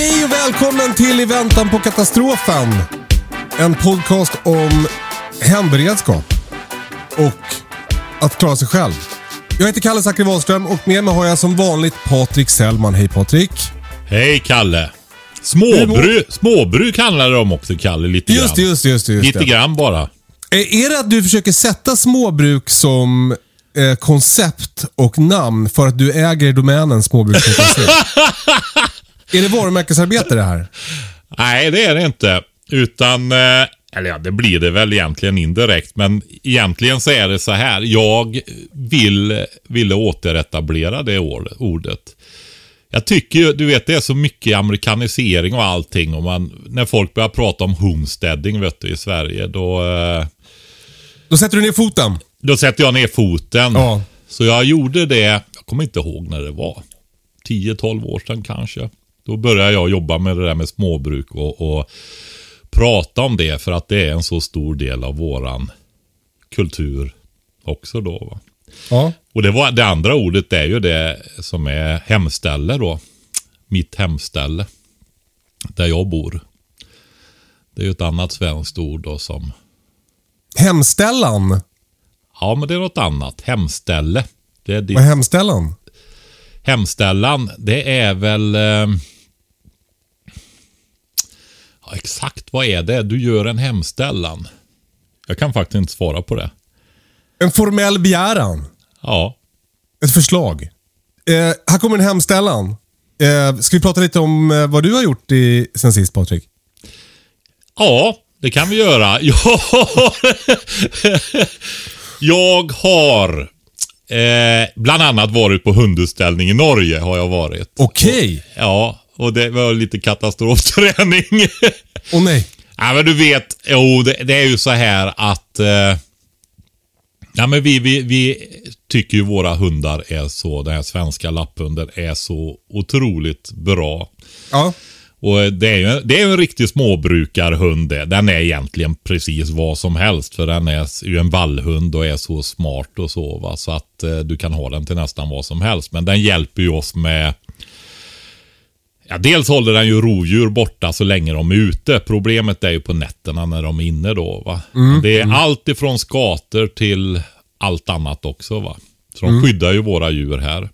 Hej och välkommen till I väntan på katastrofen. En podcast om hemberedskap och att klara sig själv. Jag heter Kalle Zackari Wahlström och med mig har jag som vanligt Patrik Sellman. Hej Patrik. Hej Kalle! Småbru, småbruk handlar det om också Kalle, lite Just grann. just just. Just Lite det. grann bara. Är det att du försöker sätta småbruk som eh, koncept och namn för att du äger domänen småbruk.se? är det varumärkesarbete det här? Nej, det är det inte. Utan, eh, eller ja, det blir det väl egentligen indirekt. Men egentligen så är det så här. Jag vill, ville återetablera det ord- ordet. Jag tycker ju, du vet, det är så mycket amerikanisering och allting. Och man, när folk börjar prata om homesteading, vet du, i Sverige, då... Eh, Då sätter du ner foten. Då sätter jag ner foten. Ja. Så jag gjorde det, jag kommer inte ihåg när det var. 10-12 år sedan kanske. Då började jag jobba med det där med småbruk och, och prata om det för att det är en så stor del av våran kultur också då. Va? Ja. Och det, var, det andra ordet är ju det som är hemställe då. Mitt hemställe. Där jag bor. Det är ju ett annat svenskt ord då som Hemställan. Ja, men det är något annat. Hemställe. Det är ditt Vad är hemställan? hemställan. Det är väl... Eh, exakt vad är det? Du gör en hemställan. Jag kan faktiskt inte svara på det. En formell begäran. Ja. Ett förslag. Eh, här kommer en hemställan. Eh, ska vi prata lite om eh, vad du har gjort i, sen sist Patrik? Ja, det kan vi göra. Jag, jag har eh, bland annat varit på hundutställning i Norge. Har jag varit. Okej. Ja, och det var lite katastrofträning. Åh nej. Ja, men du vet, jo, det, det är ju så här att... Eh, ja, men vi, vi, vi tycker ju våra hundar är så, den här svenska lapphunden är så otroligt bra. Ja. Och det är ju det är en riktig småbrukarhund det. Den är egentligen precis vad som helst. För den är ju en vallhund och är så smart och så. Va? Så att eh, du kan ha den till nästan vad som helst. Men den hjälper ju oss med Ja, dels håller den ju rovdjur borta så länge de är ute. Problemet är ju på nätterna när de är inne då. Va? Men det är allt ifrån skator till allt annat också. va. Så de skyddar ju våra djur här.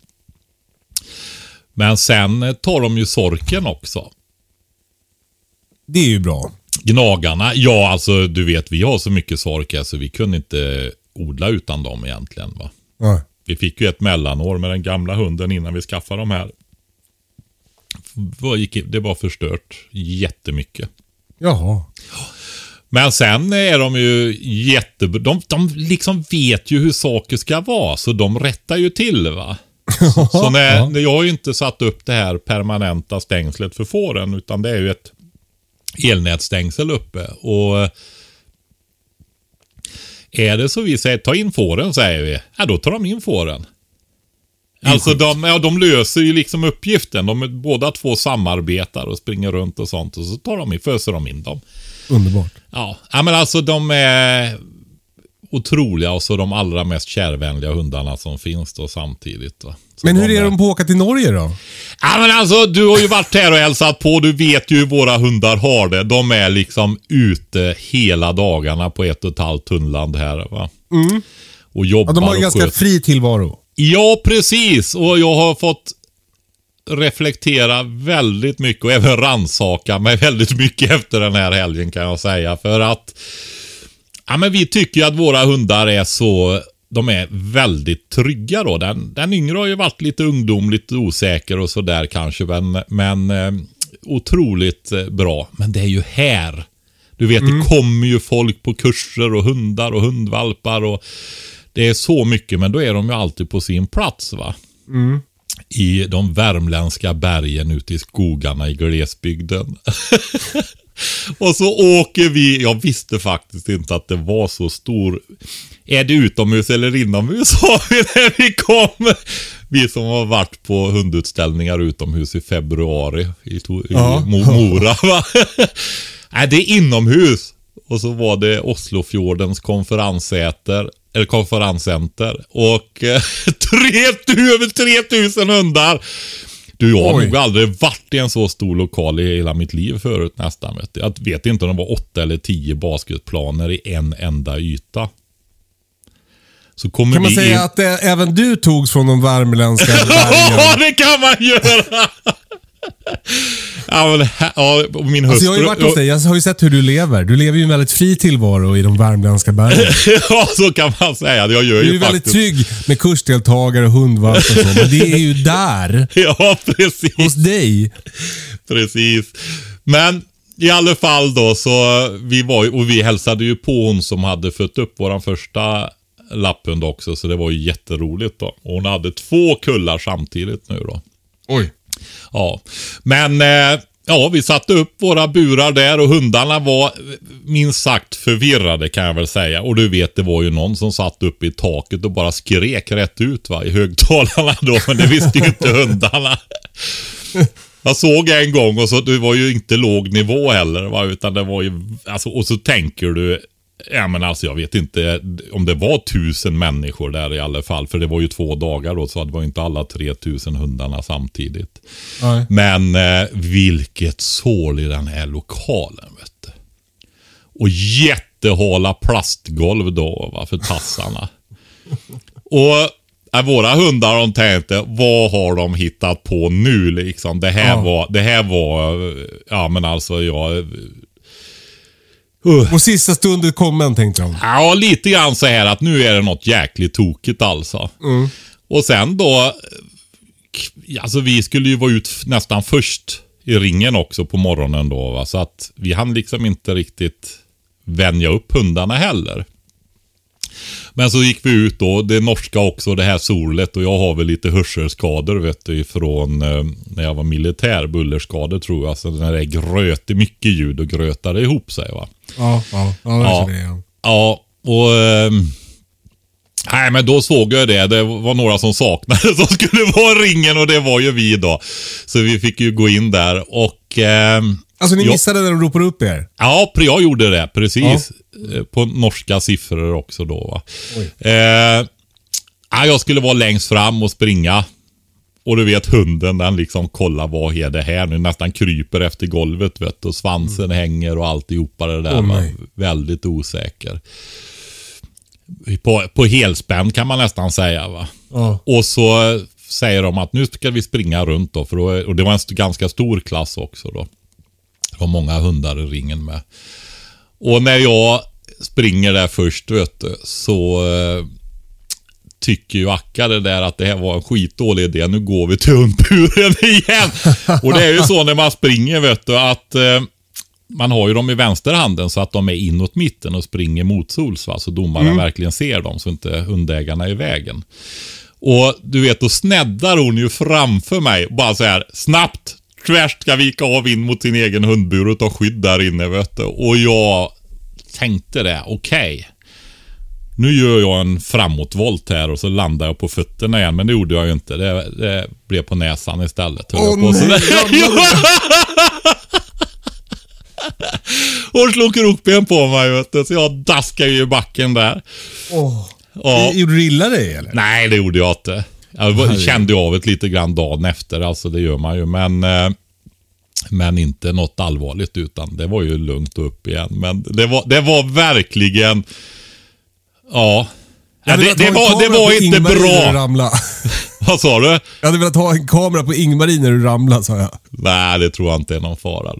Men sen tar de ju sorken också. Det är ju bra. Gnagarna, ja alltså du vet vi har så mycket sork här så vi kunde inte odla utan dem egentligen. va. Ja. Vi fick ju ett mellanår med den gamla hunden innan vi skaffade de här. Det var förstört jättemycket. Jaha. Men sen är de ju jättebra. De, de liksom vet ju hur saker ska vara, så de rättar ju till va. Så, så när, när jag har ju inte satt upp det här permanenta stängslet för fåren, utan det är ju ett elnätstängsel uppe. Och är det så vi säger ta in fåren, säger vi, ja då tar de in fåren. Alltså de, ja, de löser ju liksom uppgiften. De är, båda två samarbetar och springer runt och sånt. Och så tar de in, föser de in dem. Underbart. Ja, ja men alltså de är otroliga och så de allra mest kärvänliga hundarna som finns då samtidigt. Så Men hur är de på att åka till Norge då? Ja men alltså du har ju varit här och hälsat på. Du vet ju hur våra hundar har det. De är liksom ute hela dagarna på ett och ett halvt tunnland här. Va? Och Mm. Ja, jobbar de har en och ganska sköter- fri tillvaro. Ja, precis. Och jag har fått reflektera väldigt mycket och även ransaka mig väldigt mycket efter den här helgen kan jag säga. För att ja, men vi tycker ju att våra hundar är så de är väldigt trygga då. Den, den yngre har ju varit lite ungdomligt osäker och sådär kanske. Men, men eh, otroligt eh, bra. Men det är ju här. Du vet, mm. det kommer ju folk på kurser och hundar och hundvalpar och det är så mycket. Men då är de ju alltid på sin plats va. Mm i de värmländska bergen ute i skogarna i glesbygden. och så åker vi, jag visste faktiskt inte att det var så stor. Är det utomhus eller inomhus sa vi när vi kom. Vi som har varit på hundutställningar utomhus i februari i, ja. i Mora. Va? Nej, det är inomhus. Och så var det Oslofjordens konferenssäter eller konferenscenter. Och eh, över 3000 hundar. Du, jag har nog aldrig varit i en så stor lokal i hela mitt liv förut nästan. Vet jag vet inte om det var åtta eller tio basketplaner i en enda yta. Så kommer kan man säga in... att det, även du togs från de värmländska bergen? Ja, det kan man göra! Ja, men, ja, min hustru... Alltså jag har ju varit hos dig. Jag har ju sett hur du lever. Du lever ju en väldigt fri tillvaro i de värmländska bergen. ja, så kan man säga. Jag gör du är ju väldigt trygg med kursdeltagare och hundvalp och så. Men det är ju där. ja, precis. Hos dig. Precis. Men i alla fall då så, vi var och vi hälsade ju på hon som hade fött upp våran första lapphund också. Så det var ju jätteroligt då. Och hon hade två kullar samtidigt nu då. Oj. Ja, men eh, ja, vi satte upp våra burar där och hundarna var minst sagt förvirrade kan jag väl säga. Och du vet, det var ju någon som satt uppe i taket och bara skrek rätt ut va, i högtalarna då. Men det visste ju inte hundarna. Jag såg en gång och så, det var ju inte låg nivå heller va, utan det var ju, alltså, och så tänker du, Ja men alltså jag vet inte om det var tusen människor där i alla fall. För det var ju två dagar då så det var inte alla 3000 hundarna samtidigt. Nej. Men eh, vilket sål i den här lokalen vet du. Och jättehala plastgolv då va, för tassarna. Och äh, våra hundar de tänkte, vad har de hittat på nu liksom? Det här ja. var, det här var, ja men alltså jag Uh. Och sista stunden kommen tänkte de. Ja, lite grann så här att nu är det något jäkligt tokigt alltså. Mm. Och sen då, alltså vi skulle ju vara ut nästan först i ringen också på morgonen då. Va? Så att vi hann liksom inte riktigt vänja upp hundarna heller. Men så gick vi ut då, det norska också, det här solet och jag har väl lite hörselskador vet du ifrån eh, när jag var militär. Bullerskador tror jag. Så när det är gröt, mycket ljud och grötar ihop sig va. Ja, ja, ja, ja. Det, ja. ja och... Eh, Nej men då såg jag det. Det var några som saknades som skulle vara ringen och det var ju vi då. Så vi fick ju gå in där och... Eh, alltså ni missade när de ropade upp er? Ja, jag gjorde det. Precis. Ja. Eh, på norska siffror också då. Eh, jag skulle vara längst fram och springa. Och du vet hunden den liksom kollar vad är det här nu. Nästan kryper efter golvet vet du. Och svansen mm. hänger och alltihopa det där. Oh, väldigt osäker. På, på helspänn kan man nästan säga va. Oh. Och så säger de att nu ska vi springa runt då. För då, och det var en ganska stor klass också då. Det var många hundar i ringen med. Och när jag springer där först vet du, så eh, tycker ju Akka det där att det här var en skitdålig idé. Nu går vi till hundburen igen. och det är ju så när man springer vet du att eh, man har ju dem i vänsterhanden så att de är inåt mitten och springer motsols. Va? Så domaren mm. verkligen ser dem så inte hundägarna är i vägen. Och du vet, då sneddar hon ju framför mig. Bara så här snabbt. Tvärt ska vika av in mot sin egen hundbur och ta skydd där inne vet du. Och jag tänkte det, okej. Okay. Nu gör jag en framåtvolt här och så landar jag på fötterna igen. Men det gjorde jag ju inte. Det, det blev på näsan istället. Åh oh, nej! Hon slog krokben på mig vet du, så jag daskade ju i backen där. Oh. Ja. Gjorde du illa dig eller? Nej, det gjorde jag inte. Jag kände av det lite grann dagen efter, alltså det gör man ju. Men, eh, men inte något allvarligt utan det var ju lugnt och upp igen. Men det var, det var verkligen, ja. Jag hade det- velat det en var- det var inte Ingmarie bra. Vad sa du? Jag hade velat ha en kamera på Ingmarie när du ramlade, sa jag. Nej, det tror jag inte är någon fara.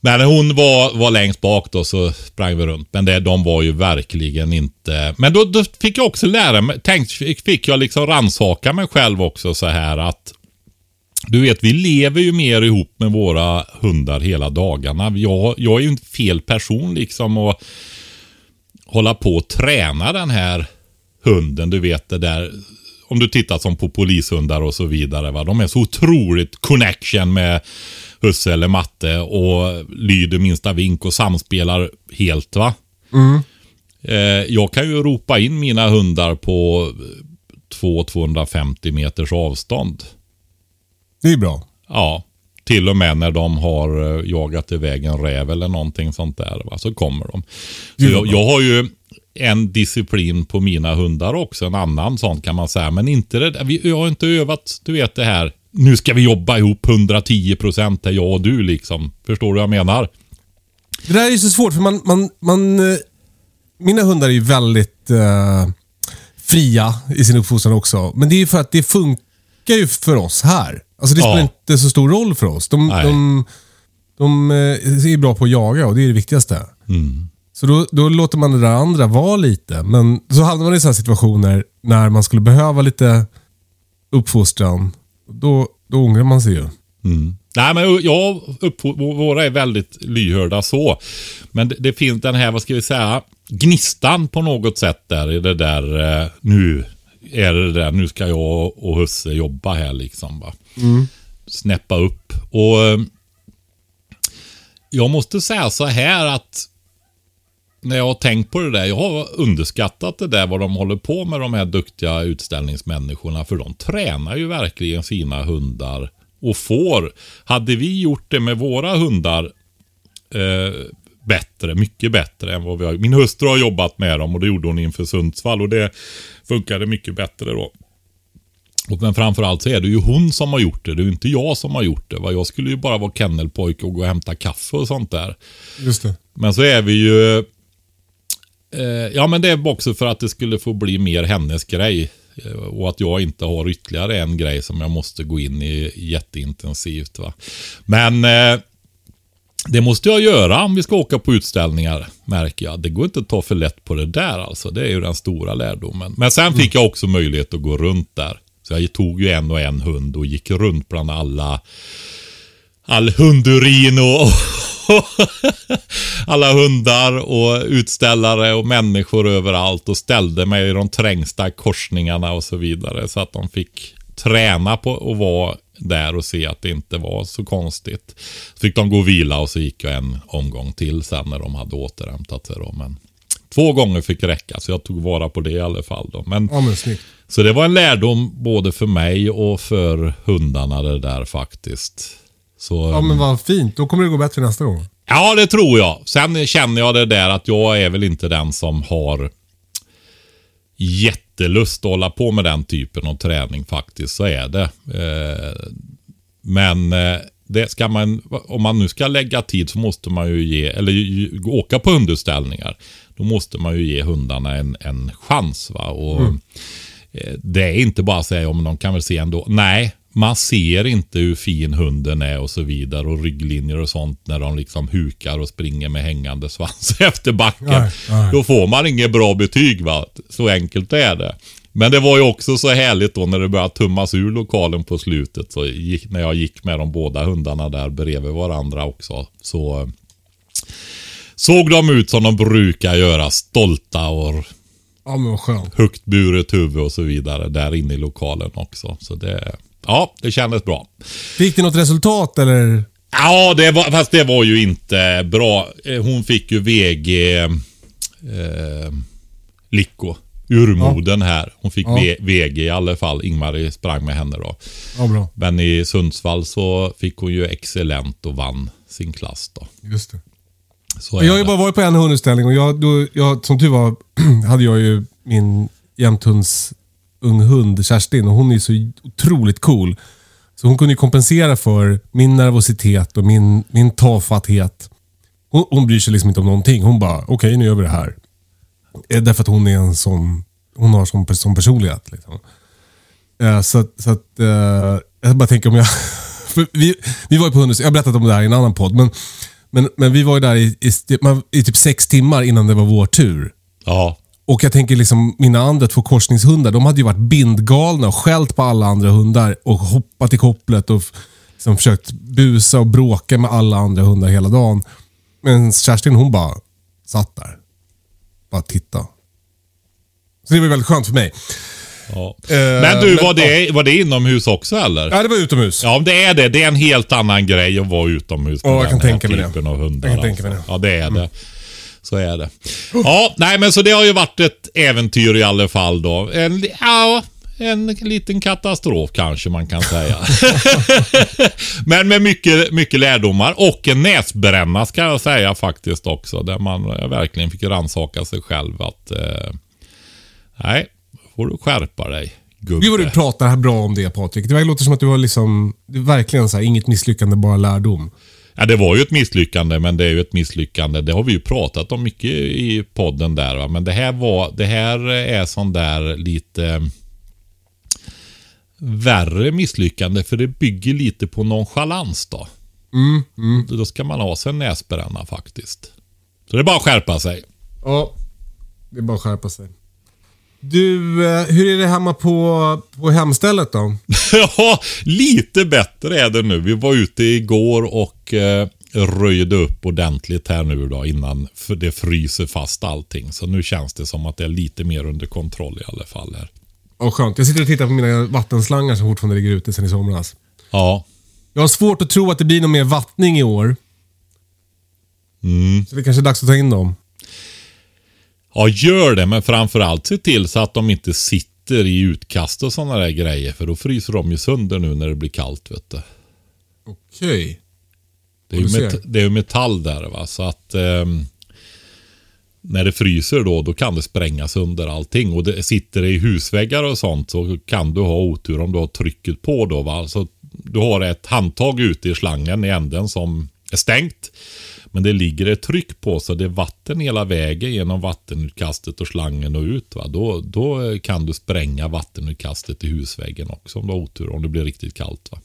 Men hon var, var längst bak då, så sprang vi runt. Men det, de var ju verkligen inte... Men då, då fick jag också lära mig, Tänk fick, fick jag liksom ransaka mig själv också så här att du vet, vi lever ju mer ihop med våra hundar hela dagarna. Jag, jag är ju inte fel person liksom att hålla på och träna den här hunden. Du vet det där, om du tittar som på polishundar och så vidare. Va? De är så otroligt connection med husse eller matte och lyder minsta vink och samspelar helt. va. Eh, jag kan ju ropa in mina hundar på 200-250 meters avstånd. Det är bra. Ja, till och med när de har eh, jagat iväg en räv eller någonting sånt där. Va? Så kommer de. Så jag, jag har ju en disciplin på mina hundar också. En annan sån kan man säga. Men inte det där. Vi, har inte övat, du vet det här. Nu ska vi jobba ihop 110 procent, jag och du liksom. Förstår du vad jag menar? Det där är ju så svårt för man, man, man eh, mina hundar är ju väldigt eh, fria i sin uppfostran också. Men det är ju för att det funkar ju för oss här. Alltså det Ja. spelar inte så stor roll för oss. De, de, de eh, är bra på att jaga och det är det viktigaste. Mm. Så då, då låter man det där andra vara lite. Men så hamnar man i sådana situationer när man skulle behöva lite uppfostran. Då, då ångrar man sig ju. Nej, men jag, upp, våra är väldigt lyhörda så. Men det, det finns den här, vad ska vi säga, gnistan på något sätt där i det där, eh, nu är det där, nu ska jag och husse jobba här liksom. Va? Snäppa upp. Och eh, jag måste säga så här att när jag har tänkt på det där, jag har underskattat det där vad de håller på med de här duktiga utställningsmänniskorna. För de tränar ju verkligen sina hundar och får. Hade vi gjort det med våra hundar eh, bättre, mycket bättre än vad vi har. Min hustru har jobbat med dem och det gjorde hon inför Sundsvall och det funkade mycket bättre då. Och men framförallt så är det ju hon som har gjort det. Det är ju inte jag som har gjort det. Va? Jag skulle ju bara vara kennelpojke och gå och hämta kaffe och sånt där. Just det. Men så är vi ju... Eh, ja, men det är också för att det skulle få bli mer hennes grej. Eh, och att jag inte har ytterligare en grej som jag måste gå in i jätteintensivt. Va? Men eh, det måste jag göra om vi ska åka på utställningar, märker jag. Det går inte att ta för lätt på det där alltså. Det är ju den stora lärdomen. Men sen fick jag också möjlighet att gå runt där. Så jag tog ju en och en hund och gick runt bland alla all hundurin och alla hundar och utställare och människor överallt och ställde mig i de trängsta korsningarna och så vidare. Så att de fick träna på att vara där och se att det inte var så konstigt. Så fick de gå och vila och så gick jag en omgång till sen när de hade återhämtat sig. Då. Men två gånger fick räcka så jag tog vara på det i alla fall. Då. Men Ja, men så det var en lärdom både för mig och för hundarna det där faktiskt. Så, Ja, men vad fint. Då kommer det gå bättre nästa gång. Ja, det tror jag. Sen känner jag det där att jag är väl inte den som har jättelust att hålla på med den typen av träning faktiskt. Så är det. Eh, Men eh, det ska man, om man nu ska lägga tid så måste man ju ge, eller åka på hundutställningar. Då måste man ju ge hundarna en, en chans. Va? Och eh, Det är inte bara att säga, men de kan väl se ändå. Nej, man ser inte hur fin hunden är och så vidare och rygglinjer och sånt när de liksom hukar och springer med hängande svans efter backen. Nej, nej. Då får man inget bra betyg va. Så enkelt är det. Men det var ju också så härligt då när det började tummas ur lokalen på slutet. Så gick, när jag gick med de båda hundarna där bredvid varandra också. Så eh, såg de ut som de brukar göra. Stolta och Ja, men vad skönt. högt buret huvud och så vidare. Där inne i lokalen också. Så det, ja, det kändes bra. Fick det något resultat eller? Ja, det var, fast det var ju inte bra. Eh, Hon fick ju VG eh, Licko. Urmoden här. Hon fick Ja. VG i alla fall. Ingmarie sprang med henne då. Ja, bra. Men i Sundsvall så fick hon ju excellent och vann sin klass då. Just det. Jag har ju bara varit på en hundutställning och jag, då, jag, som tur var hade jag ju min jämthunds ung hund Kerstin och hon är så otroligt cool. Så hon kunde ju kompensera för min nervositet och min, min tafatthet. Hon, hon bryr sig liksom inte om någonting. Hon bara, okej nu gör vi det här. Eh, Därför att hon är en sån... hon har som, som personlighet. Liksom. Eh, så att, så att eh, jag bara tänker om jag... vi, vi var ju på hundhus, jag har berättat om det här i en annan podd, men, men, men vi var ju där i, i, i typ sex timmar innan det var vår tur. Ja. Och jag tänker liksom, mina andra två korsningshundar, de hade ju varit bindgalna och skällt på alla andra hundar och hoppat i kopplet och liksom försökt busa och bråka med alla andra hundar hela dagen. Men Kerstin hon bara satt där. Bara titta. Så det var väldigt skönt för mig. Ja. Eh, Men du, men- var det, var det inomhus också eller? Ja, det var utomhus. Ja, det är det. Det är en helt annan grej att vara utomhus Ja, jag den kan tänka mig det. av hundar. Jag kan tänka mig alltså. det. Ja, det är det. Så är det. Ja, nej men så det har ju varit ett äventyr i alla fall då. En, ja, en liten katastrof kanske man kan säga. men med mycket, mycket lärdomar och en näsbränna ska jag säga faktiskt också. Där man eh, verkligen fick rannsaka sig själv att eh, nej, får du skärpa dig. Gubbe. Gud vad du pratar här bra om det Patrik. Det låter som att du har liksom, det verkligen så här, inget misslyckande, bara lärdom. Ja, det var ju ett misslyckande, men det är ju ett misslyckande. Det har vi ju pratat om mycket i podden där. Va? Men det här, var, det här är sån där lite eh, värre misslyckande, för det bygger lite på nonchalans då. Då ska man ha sig en näsbränna faktiskt. Så det är bara att skärpa sig. Ja, det är bara att skärpa sig. Du, eh, hur är det hemma på, på hemstället då? Ja, lite bättre är det nu. Vi var ute igår och eh, röjde upp ordentligt här nu då innan det fryser fast allting. Så nu känns det som att det är lite mer under kontroll i alla fall här. Ja, skönt. Jag sitter och tittar på mina vattenslangar som fortfarande ligger ute sedan i somras. Ja, Jag har svårt att tro att det blir någon mer vattning i år. Så det kanske är dags att ta in dem. Ja gör det, men framförallt se till så att de inte sitter i utkast och sådana där grejer. För då fryser de ju sönder nu när det blir kallt. vet du. Okej. Det är, ju det är ju metall där va, så att ehm, när det fryser då, då kan det sprängas under allting. Och det sitter det i husväggar och sånt så kan du ha otur om du har trycket på då va. Så du har ett handtag ute i slangen i änden som är stängt. Men det ligger ett tryck på så det är vatten hela vägen genom vattenutkastet och slangen och ut. Va? Då, då kan du spränga vattenutkastet i husväggen också om du har otur. Om det blir riktigt kallt. Va?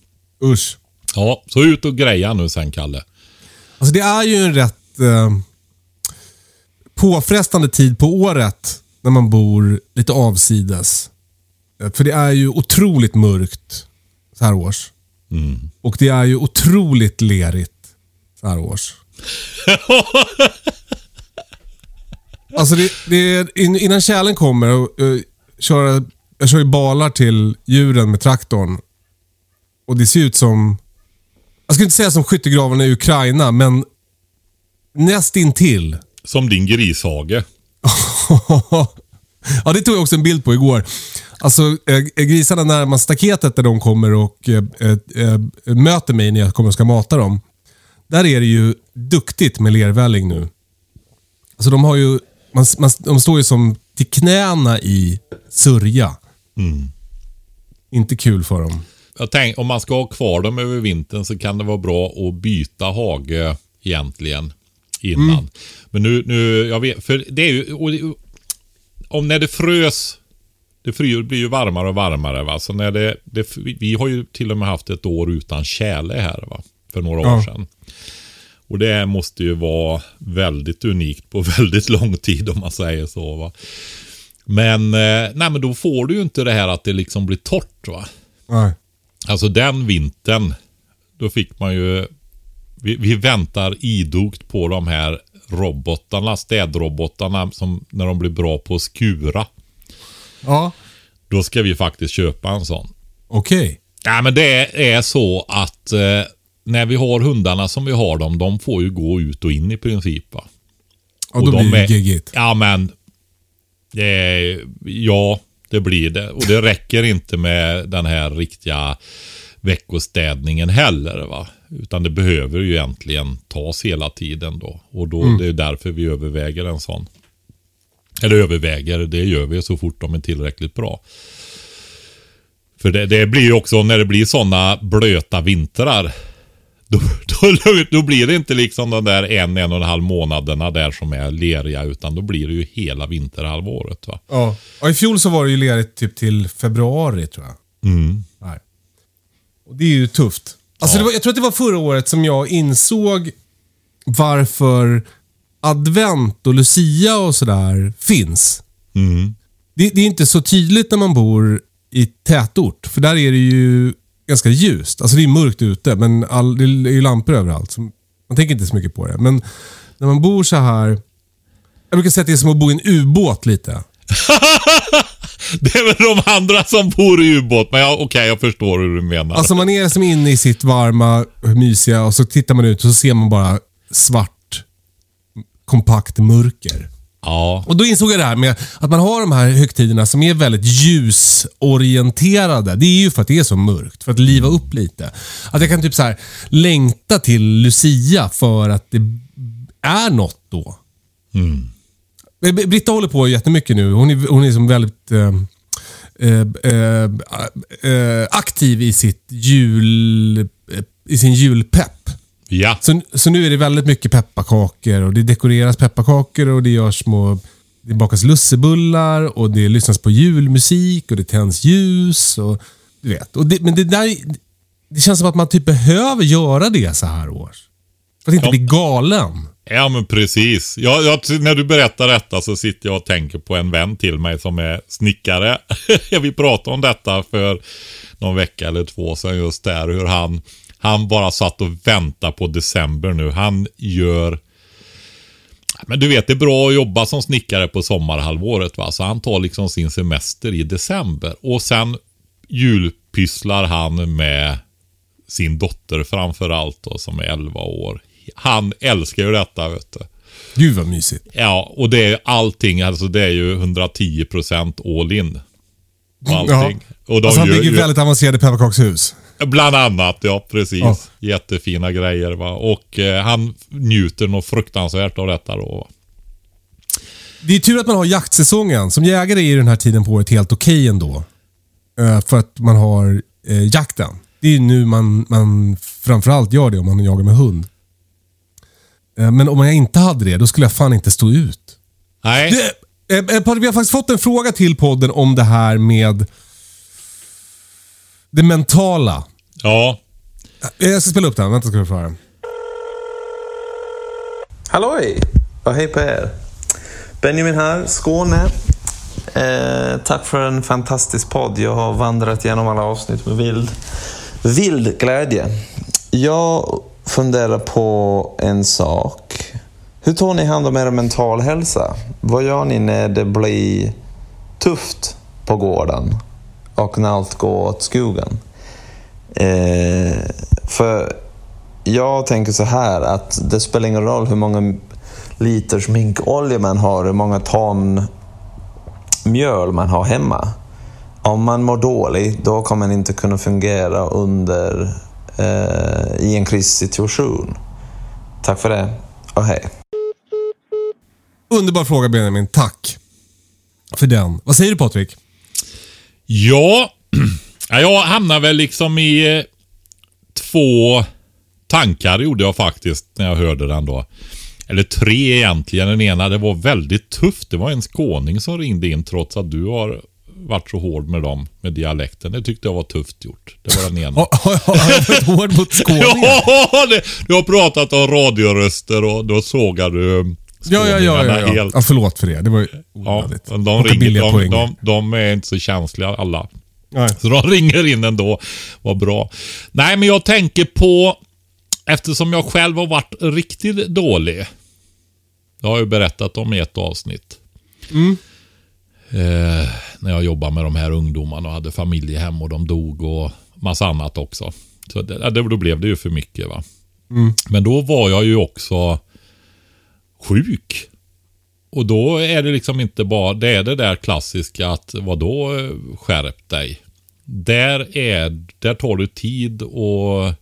Usch. Ja, så ut och greja nu sen Kalle. Alltså det är ju en rätt eh, påfrestande tid på året när man bor lite avsides. För det är ju otroligt mörkt så här års. Och det är ju otroligt lerigt här års. alltså det, det innan kärlen kommer och uh, köra, jag kör ju balar till djuren med traktorn. Och det ser ut som, jag skulle inte säga som skyttegravarna i Ukraina, men nästintill. Som din grishage. ja, det tog jag också en bild på igår. Alltså eh, grisarna närmast staketet där de kommer och eh, eh, eh, möter mig när jag kommer och ska mata dem. Där är det ju duktigt med lervälling nu. Alltså de har ju, man, man, de står ju som till knäna i sörja. Inte kul för dem. Jag tänk, om man ska ha kvar dem över vintern så kan det vara bra att byta hage egentligen innan. Men nu, nu, jag vet, för det är ju, och om när det frös, det fry, blir ju varmare och varmare va. Så när det, det, vi har ju till och med haft ett år utan tjäle här va. För några Ja. år sedan. Och det måste ju vara väldigt unikt på väldigt lång tid om man säger så va. Men, eh, nej men då får du ju inte det här att det liksom blir torrt va. Nej. Alltså den vintern, då fick man ju... Vi, vi väntar idogt på de här robotarna, städrobotarna, som när de blir bra på att skura. Ja, Då ska vi faktiskt köpa en sån. okej. Ja, men det är så att eh, när vi har hundarna som vi har dem, de får ju gå ut och in i princip. Va? Ja, då de blir det geggigt. Ja, men... Eh, ja, det blir det. Och det räcker inte med den här riktiga veckostädningen heller. va. Utan det behöver ju egentligen tas hela tiden då. Och då, det är därför vi överväger en sån. Eller överväger, det gör vi så fort de är tillräckligt bra. För det, det blir ju också när det blir sådana blöta vintrar. Då, då, då blir det inte liksom de där en, en och en halv månaderna där som är leriga. Utan då blir det ju hela vinterhalvåret. Va? Ja. ja, i fjol så var det ju lerigt typ till februari tror jag. Mm. Nej. Och det är ju tufft. Alltså Ja. var, jag tror att det var förra året som jag insåg varför advent och lucia och sådär finns. Mm. Det, det är inte så tydligt när man bor i tätort. För där är det ju ganska ljust. Alltså det är mörkt ute, men all, det är ju lampor överallt. Så man tänker inte så mycket på det. Men när man bor så här. Jag brukar säga att det är som att bo i en ubåt lite. Det är väl de andra som bor i ubåt. Men ja, okej, jag förstår hur du menar. Alltså man är som inne i sitt varma, mysiga och så tittar man ut och så ser man bara svart, kompakt mörker. Ja. Och då insåg jag det här med att man har de här högtiderna som är väldigt ljusorienterade. Det är ju för att det är så mörkt, för att liva upp lite. Att jag kan typ så här längta till Lucia för att det är något då. Eh, Britta håller på jättemycket nu. Hon är, hon är som väldigt eh, eh, eh, eh, aktiv i, sitt jul, eh, i sin julpepp. Ja. Så, så nu är det väldigt mycket pepparkakor och det dekoreras pepparkakor och det görs små... Det bakas lussebullar och det lyssnas på julmusik och det tänds ljus. Och, du vet. Och det, men det där... Det känns som att man typ behöver göra det så här års. För att inte Ja. bli galen. Ja men precis. Jag, jag, när du berättar detta så sitter jag och tänker på en vän till mig som är snickare. Vi pratade om detta för någon vecka eller två sedan just där. Hur han, han bara satt och väntade på december nu. Han gör men du vet, det är bra att jobba som snickare på sommarhalvåret. Va? Så han tar liksom sin semester i december. Och sen julpysslar han med sin dotter framför allt då, som är 11 år. Han älskar ju detta vet du. Gud vad mysigt. Ja, och det är allting, alltså det är ju 110% all in. på Allting. Och de alltså han bygger ju- väldigt avancerade pepparkakshus. Bland annat, ja precis. Ja. Jättefina grejer va. Och eh, han njuter nog fruktansvärt av detta då. va. Det är tur att man har jaktsäsongen. Som jägare är den här tiden på året helt okej ändå. Eh, för att man har eh, jakten. Det är ju nu man, man framförallt gör det om man jagar med hund. Eh, men om jag inte hade det, då skulle jag fan inte stå ut. Nej, Du, eh, eh, vi har faktiskt fått en fråga till podden om det här med det mentala. ja. Eh, Jag ska spela upp den. Vänta ska du få höra. Halloj och hej på er. Benjamin här, Skåne. Eh, tack för en fantastisk podd. Jag har vandrat igenom alla avsnitt med vild, vild glädje. Jag funderar på en sak. Hur tar ni hand om er mental hälsa? Vad gör ni när det blir tufft på gården och när allt går åt skogen? Eh, för jag tänker så här att det spelar ingen roll hur många liter sminkolja man har, hur många ton mjöl man har hemma. Om man mår dåligt, då kommer man inte kunna fungera under eh, i en krissituation. Tack för det och hej. Underbar fråga Benjamin. Tack för den. Vad säger du Patrik? Ja, Ja, jag hamnar väl liksom i eh, två tankar gjorde jag faktiskt när jag hörde den då. Eller tre egentligen. Den ena, det var väldigt tufft. Det var en skåning som ringde in trots att du har varit så hård med dem, med dialekten. Det tyckte jag var tufft gjort. Det var den ena. Har jag varit hård mot skåningar? Ja, det, du har pratat om radioröster och då sågar du Ja, ja, ja. ja, ja. helt. ja förlåt för det. Det var ju Ja, onödigt. de, Plocka ringer, de, de, de är inte så känsliga alla. Nej. Så de ringer in ändå. Vad bra. Nej, men jag tänker på, eftersom jag själv har varit riktigt dålig. Det har jag ju berättat om i ett avsnitt. Eh, när jag jobbade med de här ungdomarna och hade familjehem och de dog och massa annat också. Så det, ja, då blev det ju för mycket. va. Men då var jag ju också sjuk. Och då är det liksom inte bara, det är det där klassiska att vadå skärp dig. Där, är, där tar du tid att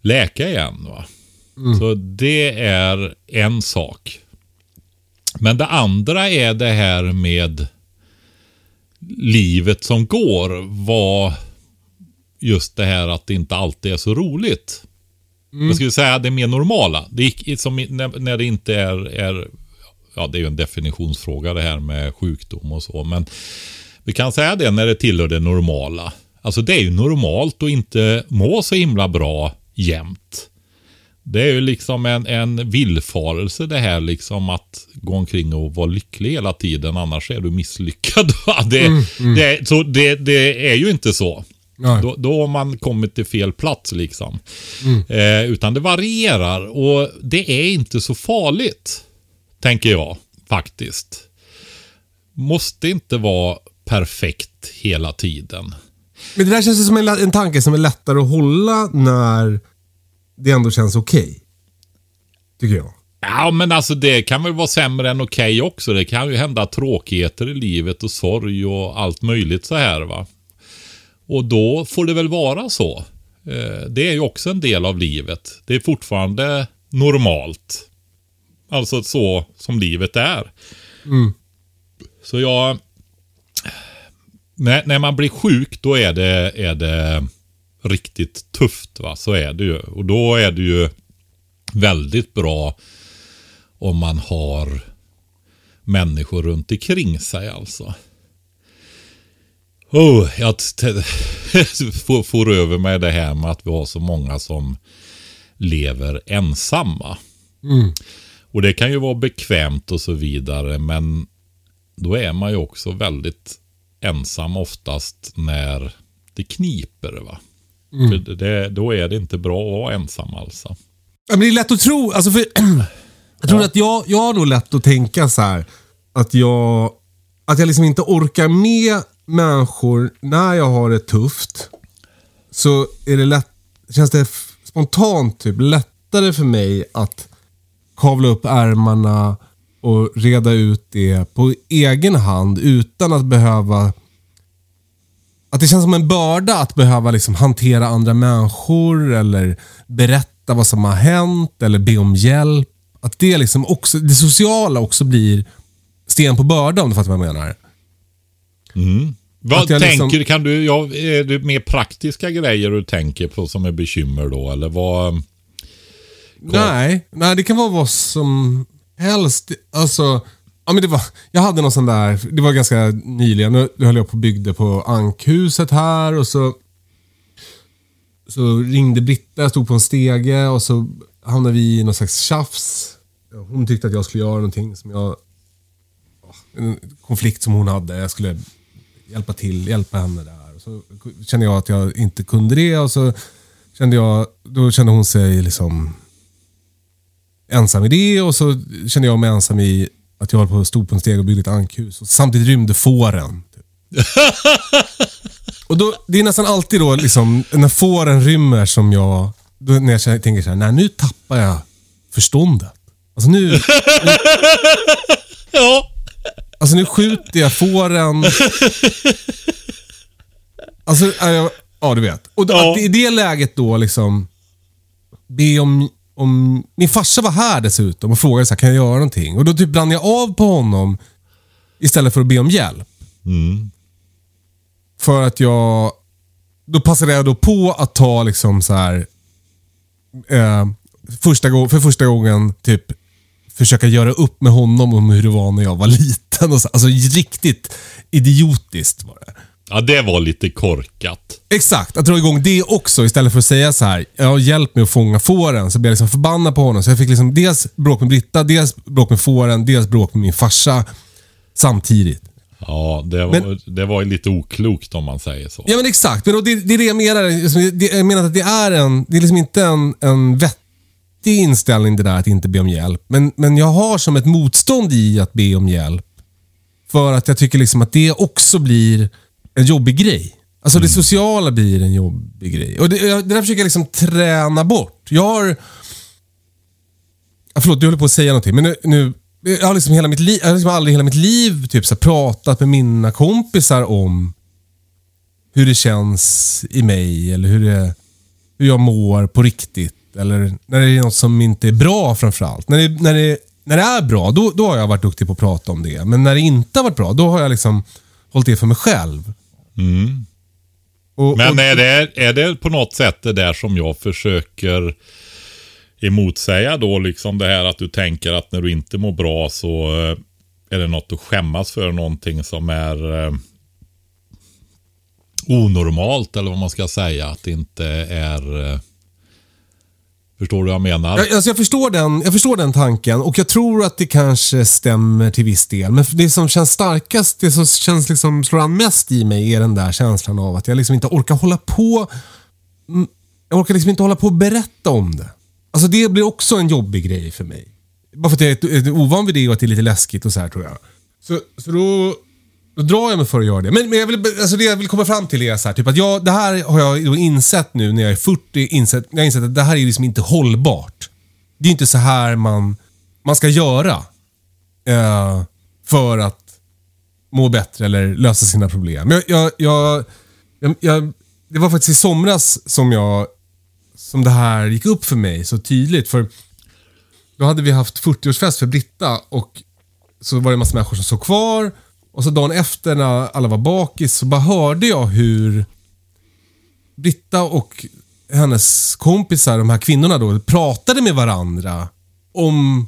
läka igen. Va? Så det är en sak. Men det andra är det här med livet som går. Var just det här att det inte alltid är så roligt. Jag skulle säga det mer normala. Det gick, som, när, när det inte är, är, ja det är ju en definitionsfråga det här med sjukdom och så, men vi kan säga det när det tillhör det normala. Alltså det är ju normalt att inte må så himla bra jämt. Det är ju liksom en, en villfarelse det här liksom att gå omkring och vara lycklig hela tiden, annars är du misslyckad. det, Det, så det, det är ju inte så. Då, då har man kommit till fel plats liksom. Eh, utan det varierar och det är inte så farligt. Tänker jag faktiskt. Måste inte vara perfekt hela tiden. Men det där känns som en, en tanke som är lättare att hålla när det ändå känns okej. Tycker jag. Ja, men alltså det kan väl vara sämre än okej också. Det kan ju hända tråkigheter i livet och sorg och allt möjligt så här va. Och då får det väl vara så. Eh, Det är ju också en del av livet. Det är fortfarande normalt. Alltså så som livet är. Så jag... När, när man blir sjuk då är det, är det riktigt tufft. va. Så är det ju. Och då är det ju väldigt bra om man har människor runt omkring sig alltså. Oh, jag får, får över mig det här med att vi har så många som lever ensamma. Och det kan ju vara bekvämt och så vidare men då är man ju också väldigt ensam oftast när det kniper. va. För det- då är det inte bra att vara ensam alltså. Ja, men det är lätt att tro. Alltså för, jag tror att jag, jag har nog lätt att tänka så här. Att jag, att jag liksom inte orkar med människor när jag har det tufft. Så är det lätt, känns det spontant typ lättare för mig att kavla upp ärmarna och reda ut det på egen hand utan att behöva att det känns som en börda att behöva liksom hantera andra människor eller berätta vad som har hänt eller be om hjälp. Att det liksom också, det sociala också blir sten på börda om du fattar vad jag menar. Vad Att jag tänker liksom- kan du, ja, är det mer praktiska grejer du tänker på som är bekymmer då? Eller vad? Nej, nej, det kan vara vad som helst. Alltså, ja, men det var, jag hade någon sån där, det var ganska nyligen, nu höll jag på och byggde på ankhuset här och så så ringde Britta, jag stod på en stege och så hamnade vi i någon slags tjafs. Hon tyckte att jag skulle göra någonting som jag... ja, En konflikt som hon hade. Jag skulle hjälpa till, hjälpa henne där. Så kände jag att jag inte kunde det och så kände jag, då kände hon sig liksom ensam i det och så kände jag mig ensam i att jag höll på stå på en steg och byggde ett ankhus. Och samtidigt rymde fåren. Typ. och då, det är nästan alltid då liksom, när fåren rymmer som jag, då när jag tänker så här, nej nu tappar jag förståndet. Alltså nu, Ja. Alltså nu skjuter jag fåren. Alltså, ja, ja du vet. Och Ja. att i det läget då liksom be om, om... Min farsa var här dessutom och frågade så här, kan jag göra någonting? Och då typ brann jag av på honom istället för att be om hjälp. För att jag... Då passade jag då på att ta liksom så här... Eh, första för första gången typ försöka göra upp med honom om hur det var när jag var liten. Och så, alltså riktigt idiotiskt var det. ja, det var lite korkat. Exakt, att dra igång det också istället för att säga så här. Ja, hjälp mig att fånga fåren. Så blev jag liksom förbannad på honom. Så jag fick liksom dels bråk med Britta, dels bråk med fåren, dels bråk med min farsa. Samtidigt. Ja, det var, Men- det var lite oklokt om man säger så. Ja men exakt, men då, det, det är det jag menar. Liksom, det- Jag menar att det är en, det är liksom inte en, en vettig inställning det där att inte be om hjälp. Men, men jag har som ett motstånd i att be om hjälp. För att jag tycker liksom att det också blir en jobbig grej. Alltså det sociala blir en jobbig grej. Och det, jag- det där försöker jag liksom träna bort. Jag har... Ja, förlåt, du håller på att säga någonting. Men nu, nu jag har liksom hela mitt liv, jag har liksom aldrig hela mitt liv typ, så här, pratat med mina kompisar om hur det känns i mig eller hur, det, hur jag mår på riktigt. Eller när det är något som inte är bra framförallt. När det, när det, när det är bra, då, då har jag varit duktig på att prata om det. Men när det inte har varit bra, då har jag liksom hållit det för mig själv. Och, Men och, är det, är det på något sätt det där som jag försöker emotsäga då liksom det här att du tänker att när du inte mår bra så eh, är det något att skämmas för någonting som är eh, onormalt eller vad man ska säga. Att det inte är... Eh, förstår du vad jag menar? Jag, alltså jag, förstår den, jag förstår den tanken och jag tror att det kanske stämmer till viss del. Men det som känns starkast, det som känns liksom slår an mest i mig är den där känslan av att jag liksom inte orkar hålla på. Mm, jag orkar liksom inte hålla på och berätta om det. Alltså det blir också en jobbig grej för mig. Bara för att jag är, är ovan vid det och att det är lite läskigt och så här tror jag. Så, så då, då drar jag mig för att göra det. Men, men jag vill, alltså det jag vill komma fram till är så här, typ att jag, det här har jag då insett nu när jag är 40. Insett, jag har insett att det här är liksom inte hållbart. Det är inte så här man, man ska göra. Eh, för att må bättre eller lösa sina problem. Jag, jag, jag, jag, jag, det var faktiskt i somras som jag som det här gick upp för mig så tydligt. För då hade vi haft 40-årsfest för Britta och så var det en massa människor som såg kvar. Och så dagen efter när alla var bakis så bara hörde jag hur Britta och hennes kompisar, de här kvinnorna då, pratade med varandra om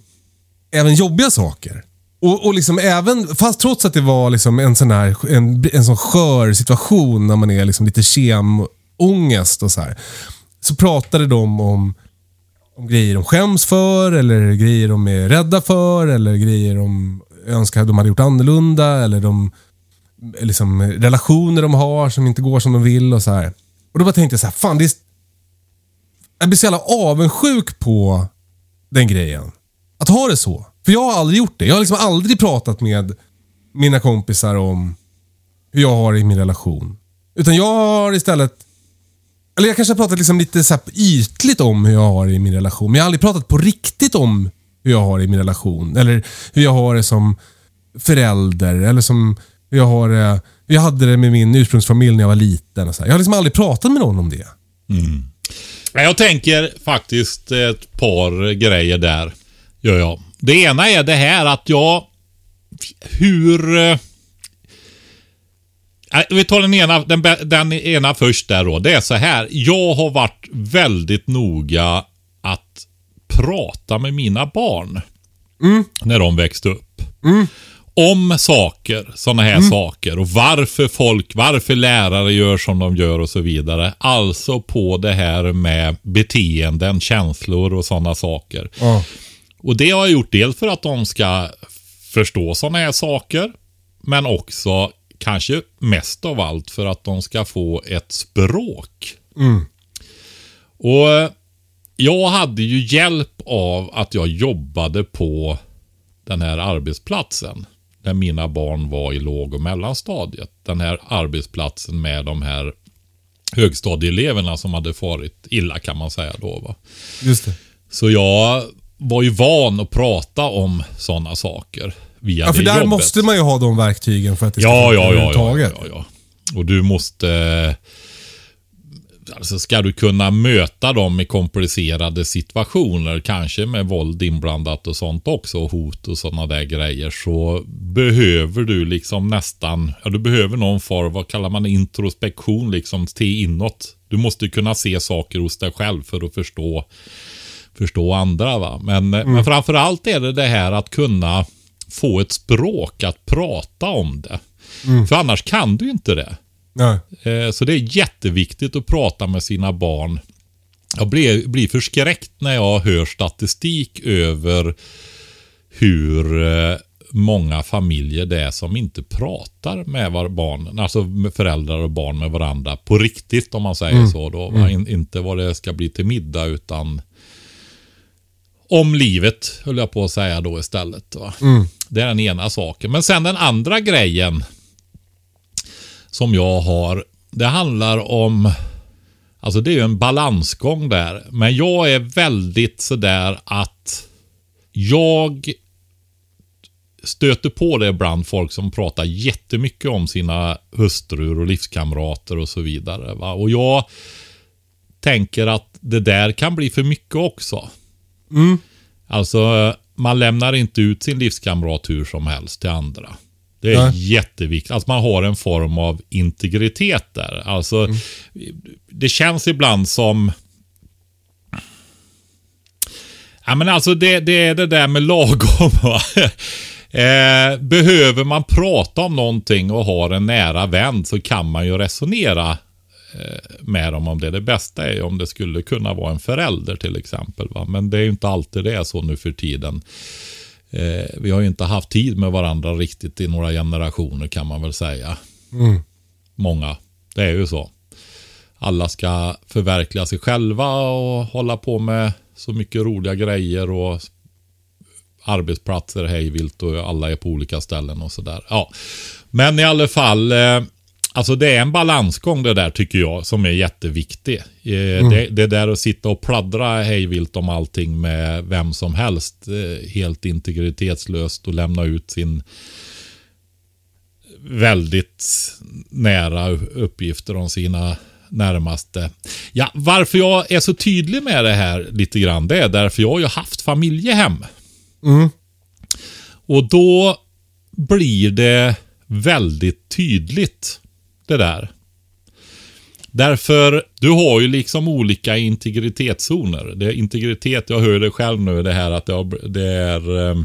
även jobbiga saker. Och, och liksom även, fast trots att det var liksom en sån här en, en sån skör situation när man är liksom lite kemångest och så här. Så pratade de om, om grejer de skäms för eller grejer de är rädda för eller grejer de önskar att de hade gjort annorlunda eller de liksom, relationer de har som inte går som de vill och så här. Och då bara tänkte jag så här, fan det är, jag blir så jävla avundsjuk på den grejen. Att ha det så. För jag har aldrig gjort det. Jag har liksom aldrig pratat med mina kompisar om hur jag har det i min relation. Utan jag har istället eller jag kanske har pratat liksom lite så här ytligt om hur jag har det i min relation. Men jag har aldrig pratat på riktigt om hur jag har det i min relation. Eller hur jag har det som förälder. Eller som hur jag har det... hur Jag hade det med min ursprungsfamilj när jag var liten. Och så här. Jag har liksom aldrig pratat med någon om det. Mm. Jag tänker faktiskt ett par grejer där. Gör jag. Det ena är det här att jag... Hur... Eh, äh, vi tar den ena, den, den ena först där då. Det är så här. Jag har varit väldigt noga att prata med mina barn. När de växte upp. Om saker, sådana här saker. Och varför folk, varför lärare gör som de gör och så vidare. Alltså på det här med beteenden, känslor och sådana saker. Ja. Och det har jag gjort dels för att de ska förstå sådana här saker. Men också kanske mest av allt för att de ska få ett språk. Och jag hade ju hjälp av att jag jobbade på den här arbetsplatsen. När mina barn var i låg och mellanstadiet. Den här arbetsplatsen med de här högstadieeleverna som hade farit illa kan man säga då. Va? Just det. Så jag var ju van att prata om sådana saker via Ja, för det där jobbet. måste man ju ha de verktygen för att det ska Ja, ja, ja, ja, ja, ja. Och du måste... Alltså ska du kunna möta dem i komplicerade situationer, kanske med våld inblandat och sånt också, och hot och sådana där grejer, så behöver du liksom nästan, ja du behöver någon form, vad kallar man introspektion liksom till inåt. Du måste kunna se saker hos dig själv för att förstå, förstå andra. Va? Men, men framförallt är det det här att kunna få ett språk att prata om det. För annars kan du inte det. Nej. Eh, Så det är jätteviktigt att prata med sina barn. Jag blir, blir förskräckt när jag hör statistik över hur eh, många familjer det är som inte pratar med var barnen, alltså med föräldrar och barn med varandra på riktigt om man säger så då. In, inte vad det ska bli till middag utan om livet höll jag på att säga då istället. Va? Det är den ena saken. Men sen den andra grejen som jag har. Det handlar om, alltså det är ju en balansgång där. Men jag är väldigt sådär att jag stöter på det ibland folk som pratar jättemycket om sina hustrur och livskamrater och så vidare. Va? Och jag tänker att det där kan bli för mycket också. Alltså, man lämnar inte ut sin livskamrat hur som helst till andra. Det är Nej. jätteviktigt. Alltså man har en form av integritet där. Alltså, Det känns ibland som... Ja, men alltså det, det är det där med lagom. Eh, behöver man prata om någonting och har en nära vän så kan man ju resonera eh, med dem om det. Det bästa är ju om det skulle kunna vara en förälder till exempel. Va? Men det är ju inte alltid det är så nu för tiden. Eh, vi har ju inte haft tid med varandra riktigt i några generationer kan man väl säga. Många. Det är ju så. Alla ska förverkliga sig själva och hålla på med så mycket roliga grejer och arbetsplatser hejvilt och alla är på olika ställen och sådär. Ja. Men i alla fall, eh, alltså det är en balansgång det där tycker jag som är jätteviktig. Eh, det, det där att sitta och pladdra hejvilt om allting med vem som helst, eh, helt integritetslöst och lämna ut sin väldigt nära uppgifter om sina närmaste. Ja, varför jag är så tydlig med det här lite grann, det är därför jag har ju haft familjehem. Och då blir det väldigt tydligt det där. Därför, du har ju liksom olika integritetszoner. Det är integritet, jag hör det själv nu, det här att det, har, det är... Eh,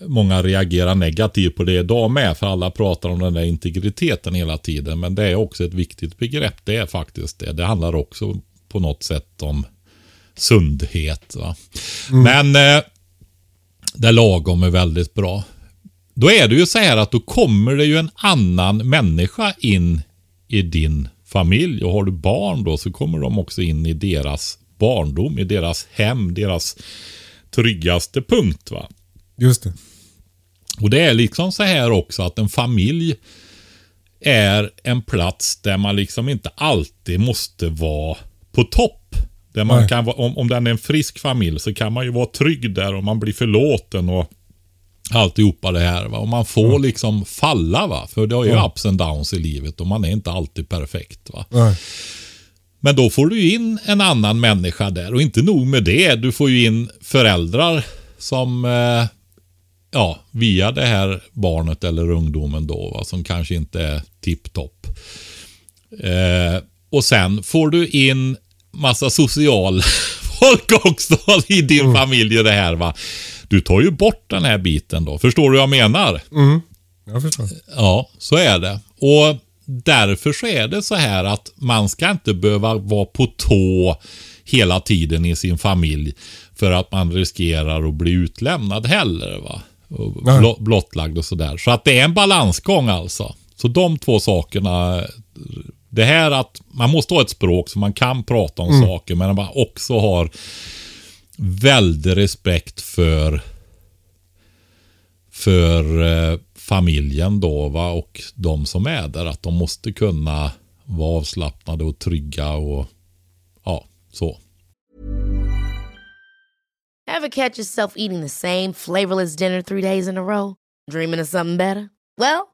många reagerar negativt på det idag med, för alla pratar om den där integriteten hela tiden. Men det är också ett viktigt begrepp. Det är faktiskt det. Det handlar också på något sätt om sundhet. Va? Men eh, där lagom är väldigt bra. Då är det ju så här att då kommer det ju en annan människa in i din familj. Och har du barn då så kommer de också in i deras barndom, i deras hem, deras tryggaste punkt. va. Just det. Och det är liksom så här också att en familj är en plats där man liksom inte alltid måste vara på topp. Där man Nej. kan om, om den är en frisk familj så kan man ju vara trygg där och man blir förlåten och alltihopa det här. Va? Och man får liksom falla va. För det har ju Ja. ups and downs i livet och man är inte alltid perfekt va. Nej. Men då får du in en annan människa där och inte nog med det. Du får ju in föräldrar som eh, ja, via det här barnet eller ungdomen då, va, som kanske inte är tipptopp. Eh, och sen får du in massa social folk också i din familj i det här va. Du tar ju bort den här biten då. Förstår du vad jag menar? Jag förstår. Ja, så är det. Och därför så är det så här att man ska inte behöva vara på tå hela tiden i sin familj för att man riskerar att bli utlämnad heller. Va? Blo- blottlagd och sådär. Så att det är en balansgång alltså. Så de två sakerna. Det här att man måste ha ett språk så man kan prata om saker men man också har väldig respekt för för eh, familjen då va och de som är där att de måste kunna vara avslappnade och trygga och ja, så. Ever catch yourself eating the same flavorless dinner three days in a row? Dreaming of something better? Well,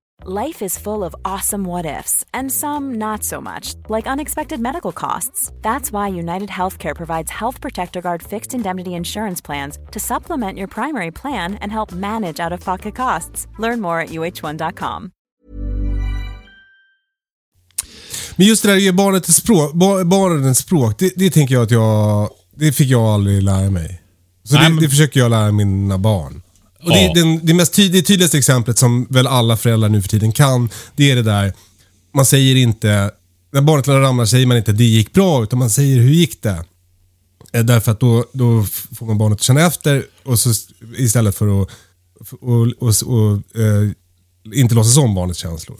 Life is full of awesome what ifs, and some not so much, like unexpected medical costs. That's why United Healthcare provides Health Protector Guard fixed indemnity insurance plans to supplement your primary plan and help manage out of pocket costs. Learn more at uh1.com. Men just det där att ge barnet ett språk, ba- barnen språk det, det tänker jag att jag, det fick jag aldrig lära mig. Så Nej, det, men- det försöker jag lära mina barn. Och Ja. det, den, det, mest ty, det tydligaste exemplet som väl alla föräldrar nu för tiden kan, det är det där, man säger inte, när barnet ramlar säger man inte det gick bra, utan man säger hur gick det? Eh, Därför att då, då får man barnet att känna efter och så, istället för att och, och, och, eh, inte låtsas om barnets känslor.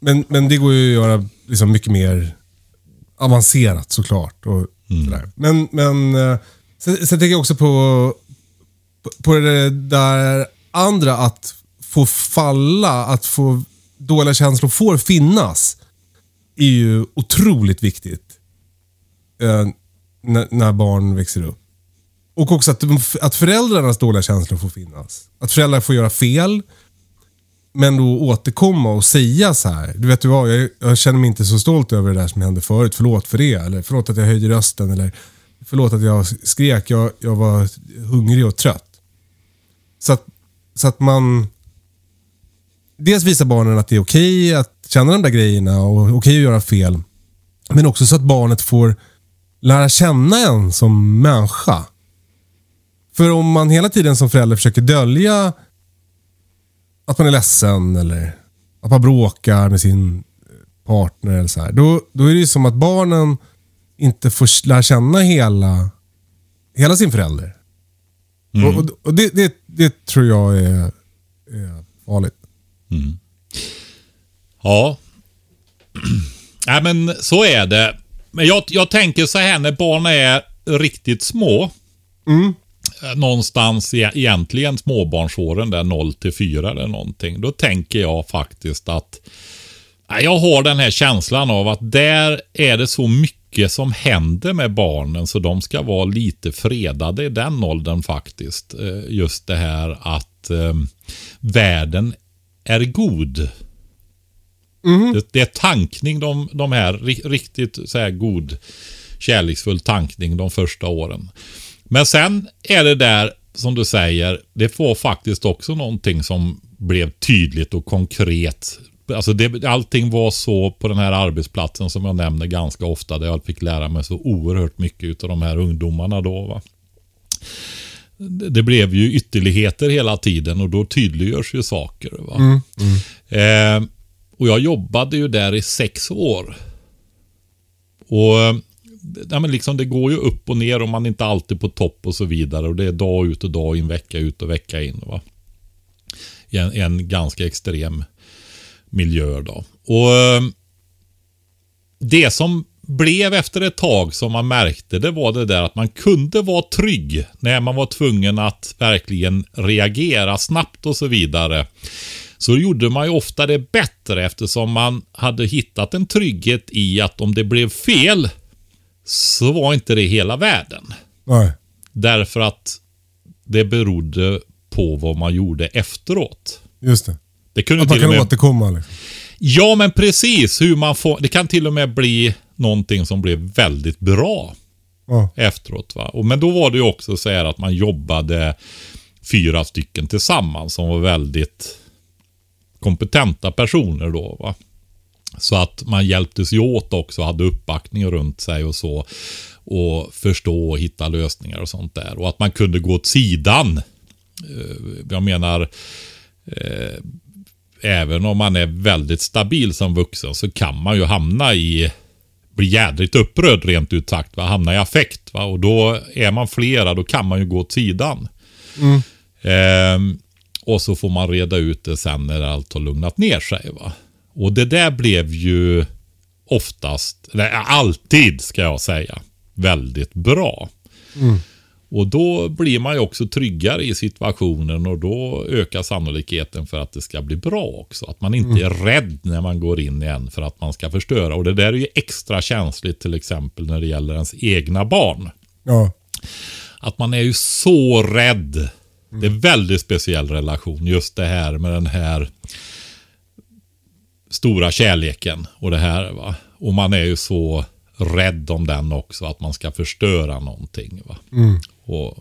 Men, men det går ju att göra liksom mycket mer avancerat såklart. Och sådär. Men, men eh, sen, sen tänker jag också på, på, på det där andra att få falla, att få dåliga känslor får finnas. Är ju otroligt viktigt. Eh, när, när barn växer upp. Och också att, att föräldrarnas dåliga känslor får finnas. Att föräldrar får göra fel. Men då återkomma och säga så här. Du vet du vad, jag, jag känner mig inte så stolt över det där som hände förut. Förlåt för det. Eller förlåt att jag höjde rösten. Eller förlåt att jag skrek. Jag, jag var hungrig och trött. Så att, så att man dels visar barnen att det är okej att känna de där grejerna och okej att göra fel. Men också så att barnet får lära känna en som människa. För om man hela tiden som förälder försöker dölja att man är ledsen eller att man bråkar med sin partner eller så här, då, då är det ju som att barnen inte får lära känna hela, hela sin förälder. Och, och, och det, det, det tror jag är, är farligt. Ja. Nej men så är det. Men jag, jag tänker så här när barn är riktigt små. eh, Någonstans e- egentligen småbarnsåren där 0 till 4 eller någonting. Då tänker jag faktiskt att jag har den här känslan av att där är det så mycket som händer med barnen så de ska vara lite fredade i den åldern faktiskt. Eh, Just det här att eh, världen är god. Det, det är tankning de, de här, ri- riktigt så här god kärleksfull tankning de första åren. Men sen är det där som du säger, det får faktiskt också någonting som blev tydligt och konkret. Alltså det, allting var så på den här arbetsplatsen som jag nämner ganska ofta där jag fick lära mig så oerhört mycket av de här ungdomarna då. Va? Det blev ju ytterligheter hela tiden och då tydliggörs ju saker. Va? Eh, och jag jobbade ju där i sex år. Och ja, men liksom Det går ju upp och ner och man är inte alltid på topp och så vidare. Och det är dag ut och dag in, vecka ut och vecka in. Va? I en, en ganska extrem miljö då. Och eh, det som blev efter ett tag som man märkte det var det där att man kunde vara trygg när man var tvungen att verkligen reagera snabbt och så vidare. Så gjorde man ju ofta det bättre eftersom man hade hittat en trygghet i att om det blev fel så var inte det hela världen. Nej. Därför att det berodde på vad man gjorde efteråt. Just det. Det kunde Att man till och kan med återkomma. Liksom. Ja, men precis. Hur man får, det kan till och med bli någonting som blev väldigt bra Ja. efteråt. Va? Och, men då var det ju också så här att man jobbade fyra stycken tillsammans som var väldigt kompetenta personer då. Va? Så att man hjälptes ju åt också, hade uppbackning runt sig och så. Och förstå och hitta lösningar och sånt där. Och att man kunde gå åt sidan. Eh, Jag menar, eh, även om man är väldigt stabil som vuxen så kan man ju hamna i bli jädrigt upprörd rent ut sagt. Va? Hamna i affekt. Va? Och då är man flera, då kan man ju gå åt sidan. Ehm, och så får man reda ut det sen när allt har lugnat ner sig. Va? Och det där blev ju oftast, eller alltid ska jag säga, väldigt bra. Och då blir man ju också tryggare i situationen och då ökar sannolikheten för att det ska bli bra också. Att man inte är rädd när man går in igen för att man ska förstöra. Och det där är ju extra känsligt till exempel när det gäller ens egna barn. Ja. Att man är ju så rädd. Det är en väldigt speciell relation. Just det här med den här stora kärleken och det här. Va? Och man är ju så rädd om den också. Att man ska förstöra någonting. Va? Och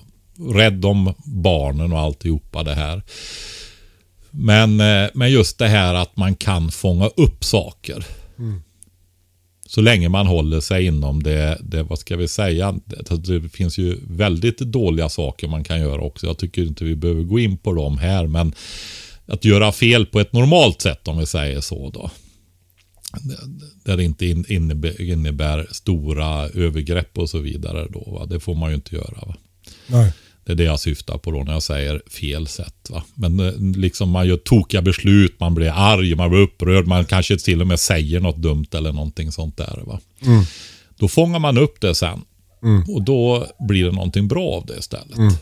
rädd om barnen och alltihopa det här. Men, eh, men just det här att man kan fånga upp saker. Så länge man håller sig inom det, det vad ska vi säga, det, det finns ju väldigt dåliga saker man kan göra också. Jag tycker inte vi behöver gå in på dem här, men att göra fel på ett normalt sätt om vi säger så då. Där det inte in- innebär, stora övergrepp och så vidare då. Va? Det får man ju inte göra. Va? Nej. Det är det jag syftar på då när jag säger fel sätt. Va? Men eh, liksom man gör tokiga beslut, man blir arg, man blir upprörd, man kanske till och med säger något dumt eller någonting sånt där. Va? Då fångar man upp det sen. Och då blir det någonting bra av det istället. Eh,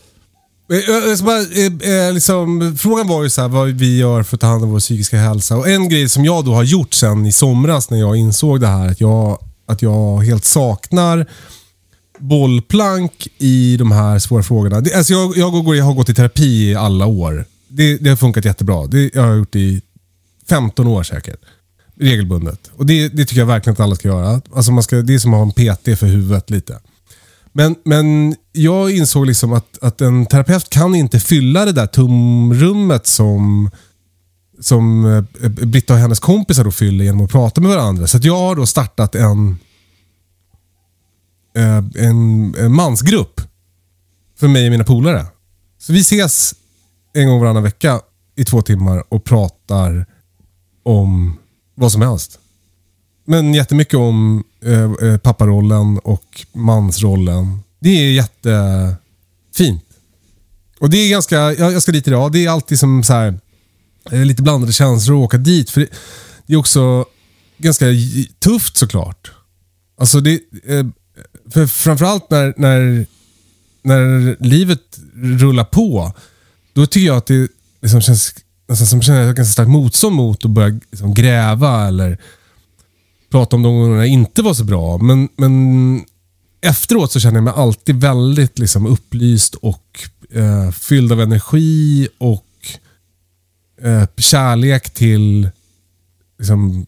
jag bara, eh, eh, liksom, frågan var ju så här, vad vi gör för att ta hand om vår psykiska hälsa. Och En grej som jag då har gjort sen i somras när jag insåg det här, att jag, att jag helt saknar bollplank i de här svåra frågorna. Det, alltså jag, jag, går, jag har gått i terapi i alla år. Det, det har funkat jättebra. Det jag har gjort i 15 år säkert. Regelbundet. Och det, det tycker jag verkligen att alla ska göra. Alltså man ska, det är som att ha en PT för huvudet lite. Men, men jag insåg liksom att, att en terapeut kan inte fylla det där tomrummet som, som eh, Britta och hennes kompisar då fyller genom att prata med varandra. Så att jag har då startat en, eh, en, en mansgrupp för mig och mina polare. Så vi ses en gång varannan vecka i två timmar och pratar om vad som helst. Men jättemycket om Eh, eh, papparollen och mansrollen. Det är jättefint. Och det är ganska, jag, jag ska dit idag. Det är alltid som så här, eh, lite blandade känslor att åka dit. För det, det är också ganska tufft såklart. Alltså det, eh, för framförallt när, när, när livet rullar på. Då tycker jag att det liksom känns nästan som känner jag ganska starkt motstånd mot att börja liksom gräva eller prata om de gångerna inte var så bra. Men, men efteråt så känner jag mig alltid väldigt liksom upplyst och eh, fylld av energi och eh, kärlek till liksom,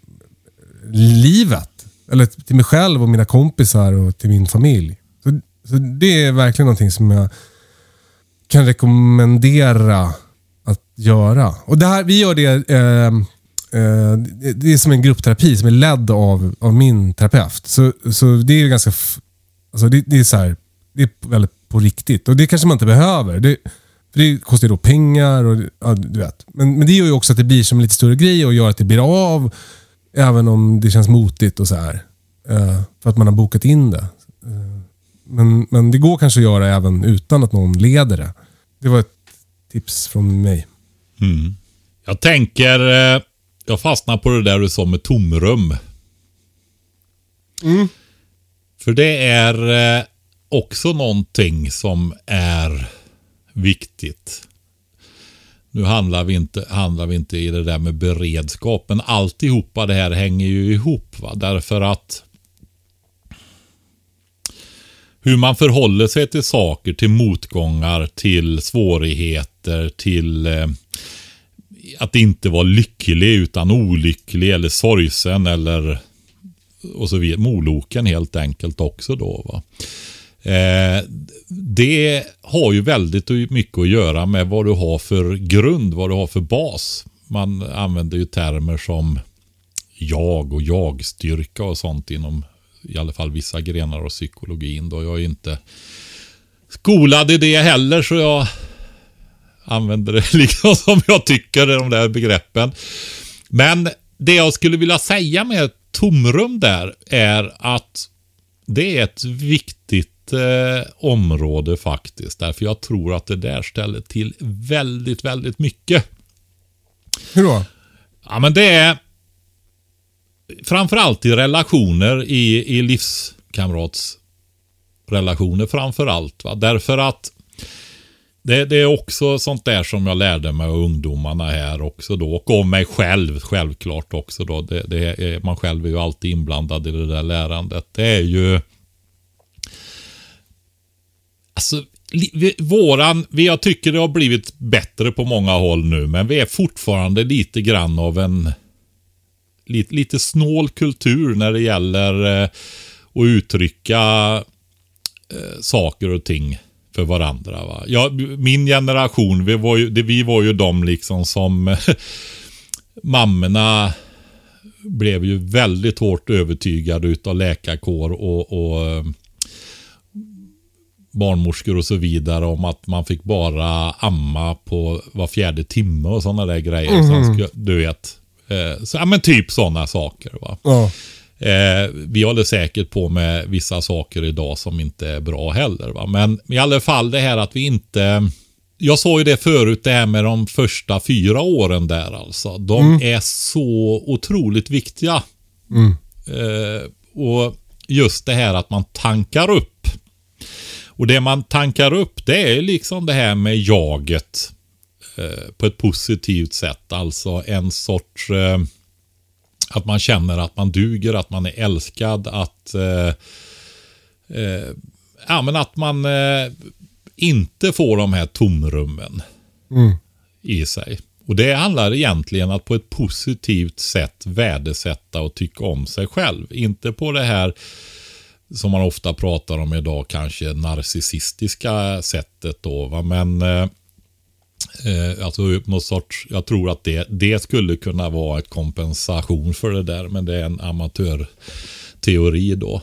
livet. Eller till mig själv och mina kompisar och till min familj. Så, så Det är verkligen någonting som jag kan rekommendera att göra. Och det här, vi gör det Eh, Eh, det- är som en gruppterapi som är ledd av, av min terapeut. Så, så det är ganska... Alltså det, det är så här, det är väldigt på riktigt. Och det kanske man inte behöver. Det, för det kostar ju då pengar och ja, du vet. Men, men det gör ju också att det blir som en lite större grej och gör att det blir av. Även om det känns motigt och så här. Eh, för att man har bokat in det. Eh, men, men det går kanske att göra även utan att någon leder det. Det var ett tips från mig. Mm. Jag tänker, eh, jag fastnar på det där du sa med tomrum. För det är eh, också någonting som är viktigt. Nu handlar vi inte, handlar vi inte i det där med beredskap, men alltihopa det här hänger ju ihop. Va? Därför att hur man förhåller sig till saker, till motgångar, till svårigheter, till eh, att inte vara lycklig utan olycklig eller sorgsen eller och så vidare. Moloken helt enkelt också då. Va? Eh, det har ju väldigt mycket att göra med vad du har för grund, vad du har för bas. Man använder ju termer som jag och jag-styrka och sånt inom i alla fall vissa grenar av psykologin. Då jag är inte skolad i det heller så jag använder det liksom som jag tycker, de där begreppen. Men det jag skulle vilja säga med tomrum där är att det är ett viktigt eh, område faktiskt. Därför jag tror att det där ställer till väldigt, väldigt mycket. Hur då? Ja, men det är framförallt i relationer, i, i livskamratsrelationer framförallt. Va? Därför att det, det är också sånt där som jag lärde mig av ungdomarna här också då. Och av mig själv självklart också då. Det, det är, man själv är ju alltid inblandad i det där lärandet. Det är ju... Alltså, li- vi, våran, vi, jag tycker det har blivit bättre på många håll nu, men vi är fortfarande lite grann av en lite, lite snål kultur när det gäller eh, att uttrycka eh, saker och ting för varandra. Va? Ja, min generation, vi var ju, det, vi var ju de liksom som mammorna blev ju väldigt hårt övertygade utav läkarkår och, och barnmorskor och så vidare om att man fick bara amma på var fjärde timme och sådana där grejer. Sen ska, du vet. Eh, så, ja, men typ sådana saker. Va? Ja. Eh, vi håller säkert på med vissa saker idag som inte är bra heller. Va? Men i alla fall det här att vi inte jag sa ju det förut, det här med de första fyra åren där alltså. De mm. är så otroligt viktiga. Mm. Eh, och just det här att man tankar upp. Och det man tankar upp det är liksom det här med jaget. Eh, på ett positivt sätt. Alltså en sorts eh, att man känner att man duger, att man är älskad, att eh, eh ja, men att man eh, inte får de här tomrummen mm. i sig. Och det handlar egentligen att på ett positivt sätt värdesätta och tycka om sig själv. Inte på det här som man ofta pratar om idag, kanske narcissistiska sättet då. Va? Men eh, alltså något sorts, jag tror att det, det skulle kunna vara ett kompensation för det där. Men det är en amatörteori då.